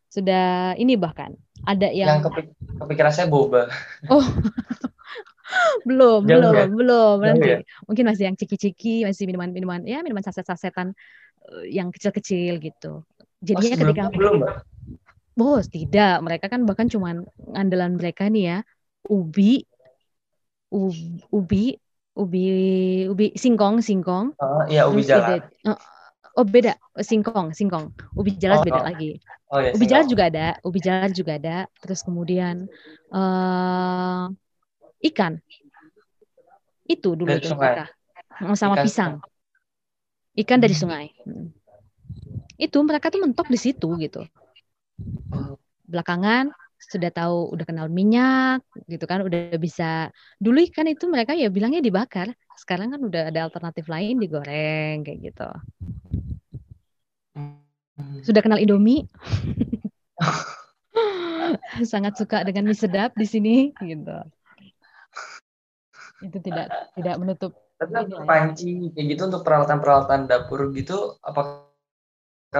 sudah ini bahkan ada yang, yang kepik kepikiran saya boba. Oh. *laughs* belum, Jauh belum, ya? belum. Jauh Nanti ya? mungkin masih yang ciki-ciki, masih minuman-minuman, ya minuman saset-sasetan eh, yang kecil-kecil gitu. Oh, Jadinya ketika sebelumnya belum, Mbak? Bos, tidak. Mereka kan bahkan cuman andalan mereka nih ya, ubi, ub- ubi, ubi, ubi, singkong, singkong. Oh, iya, ubi jalan. ide- eh, oh beda, singkong, singkong. Ubi jalar Oh, beda oh. lagi. Oh, ya, Ubi jalar singkong. juga ada, ubi jalar juga ada. Terus kemudian eh ikan. Itu dulu Dari itu sungai? mereka. Sama Ikan pisang. Ikan dari Hmm. sungai. Mm. Itu mereka tuh mentok di situ gitu. Belakangan sudah tahu udah kenal minyak gitu kan udah bisa dulu ikan itu mereka ya bilangnya dibakar sekarang kan udah ada alternatif lain digoreng kayak gitu sudah kenal Indomie *laughs* sangat suka dengan mie sedap di sini gitu itu tidak tidak menutup Tapi ya. panci kayak gitu untuk peralatan-peralatan dapur gitu apakah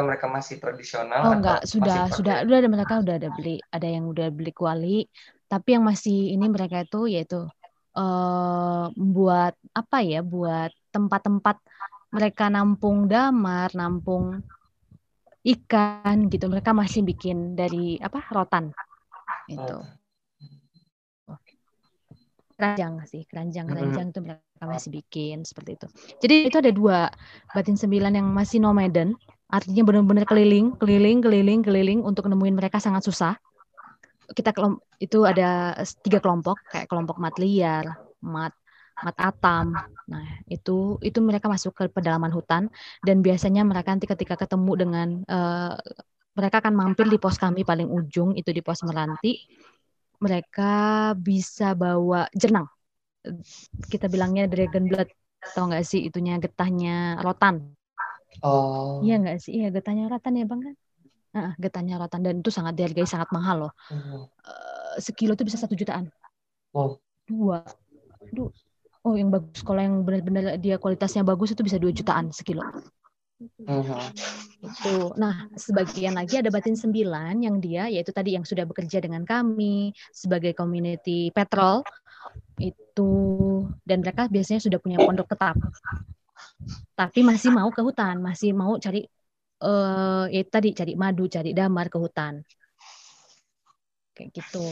mereka masih tradisional oh atau enggak masih sudah pakai- sudah. Udah ada mereka udah ada beli ada yang udah beli kuali. Tapi yang masih ini mereka itu yaitu eh membuat apa ya? Buat tempat-tempat mereka nampung damar nampung ikan gitu. Mereka masih bikin dari apa rotan. Itu Oh. keranjang sih. Keranjang keranjang itu mereka masih bikin seperti itu. Jadi itu ada dua. Batin sembilan yang masih nomaden artinya benar-benar keliling keliling keliling keliling untuk nemuin mereka sangat susah. Kita itu ada tiga kelompok kayak kelompok mat liar mat mat atam. Nah itu itu mereka masuk ke pedalaman hutan dan biasanya mereka nanti ketika ketemu dengan eh, mereka akan mampir di pos kami paling ujung itu di pos meranti. Mereka bisa bawa jernang kita bilangnya dragon blood tau nggak sih itunya getahnya rotan oh Iya nggak sih? Iya getahnya rotan ya bang kan? Ah, getahnya rotan dan itu sangat dihargai sangat mahal loh. Hmm. Eh, sekilo itu bisa satu jutaan. Oh. Dua. Duh. Oh yang bagus kalau yang benar-benar dia kualitasnya bagus itu bisa dua jutaan sekilo. Mhm. Itu. Nah sebagian lagi ada batin sembilan yang dia yaitu tadi yang sudah bekerja dengan kami sebagai community petrol itu dan mereka biasanya sudah punya pondok tetap tapi masih mau ke hutan masih mau cari eh ya tadi cari madu cari damar ke hutan. Kayak gitu.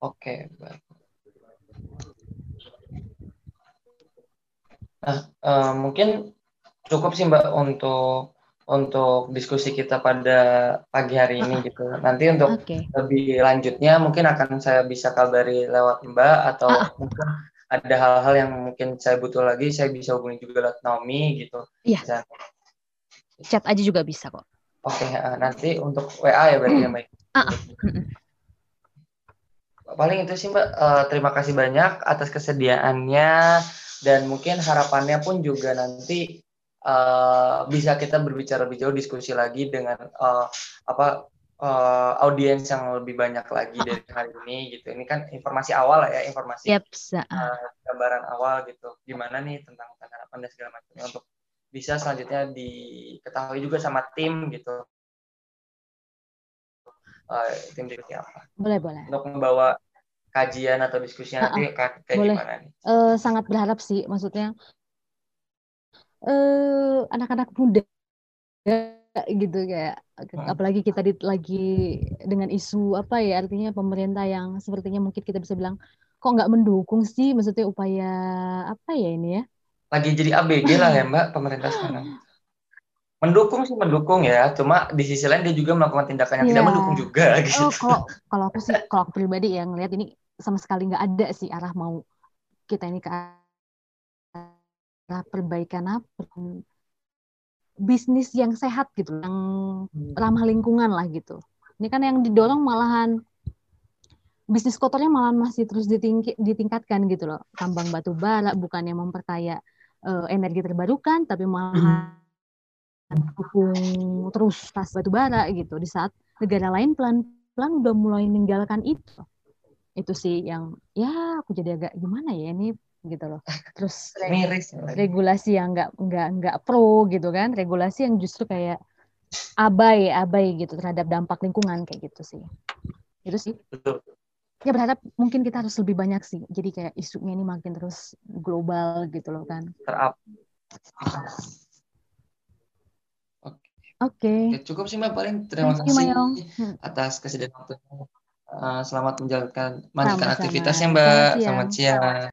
Oke, baik. Nah, eh, mungkin cukup sih Mbak untuk untuk diskusi kita pada pagi hari ini gitu. Nanti untuk oke. lebih lanjutnya mungkin akan saya bisa kabari lewat Mbak atau Ah, mungkin ada hal-hal yang mungkin saya butuh lagi, saya bisa hubungi juga lewat Naomi gitu. Iya. Bisa. chat aja juga bisa kok Oke, eh, nanti untuk WA ya berarti ya Mbak. Ah, ah. Paling itu sih Mbak. Eh, terima kasih banyak atas kesediaannya dan mungkin harapannya pun juga nanti eh, bisa kita berbicara lebih jauh diskusi lagi dengan eh, apa eh, audiens yang lebih banyak lagi dari hari ini gitu. Ini kan informasi awal lah ya, informasi Yep, eh, gambaran awal gitu. Gimana nih tentang harapan dan segala macamnya untuk bisa selanjutnya diketahui juga sama tim gitu. Eh, tim seperti apa boleh boleh untuk membawa kajian atau diskusinya Ah, nanti kayak kayak boleh. gimana nih? Eh, sangat berharap sih maksudnya anak-anak muda gitu kayak Hmm. apalagi kita di, lagi dengan isu apa ya artinya pemerintah yang sepertinya mungkin kita bisa bilang kok nggak mendukung sih maksudnya upaya apa ya ini ya Lagi jadi ABG lah ya Mbak pemerintah sekarang. Mendukung sih mendukung ya, cuma di sisi lain dia juga melakukan tindakan yang tidak Iya. mendukung juga gitu. oh kalau kalau aku sih kalau aku pribadi ya ngelihat ini sama sekali nggak ada sih arah mau kita ini ke arah perbaikan apa bisnis yang sehat gitu yang ramah lingkungan lah gitu. Ini kan yang didorong malahan bisnis kotornya malahan masih terus ditingki- ditingkatkan gitu loh. Tambang batu bara bukan yang memperkaya eh, energi terbarukan, tapi malahan dukung terus tas batu bara gitu. Di saat negara lain pelan-pelan udah mulai meninggalkan itu. Itu sih yang ya aku jadi agak gimana ya ini gitu loh. *laughs* Terus Miris. ya. regulasi yang nggak nggak nggak pro gitu kan regulasi yang justru kayak abai abai gitu terhadap dampak lingkungan kayak gitu sih itu sih Betul. ya berharap mungkin kita harus lebih banyak sih. Jadi kayak isunya ini makin terus global gitu loh kan. Terap. Oke. Okay. Oke, cukup sih Mbak paling terima Thank kasih Mayong. Hmm. atas kesediaan waktunya. Uh, selamat menjalankan melanjutkan aktivitasnya Mbak. Selamat Selamat siang. siang.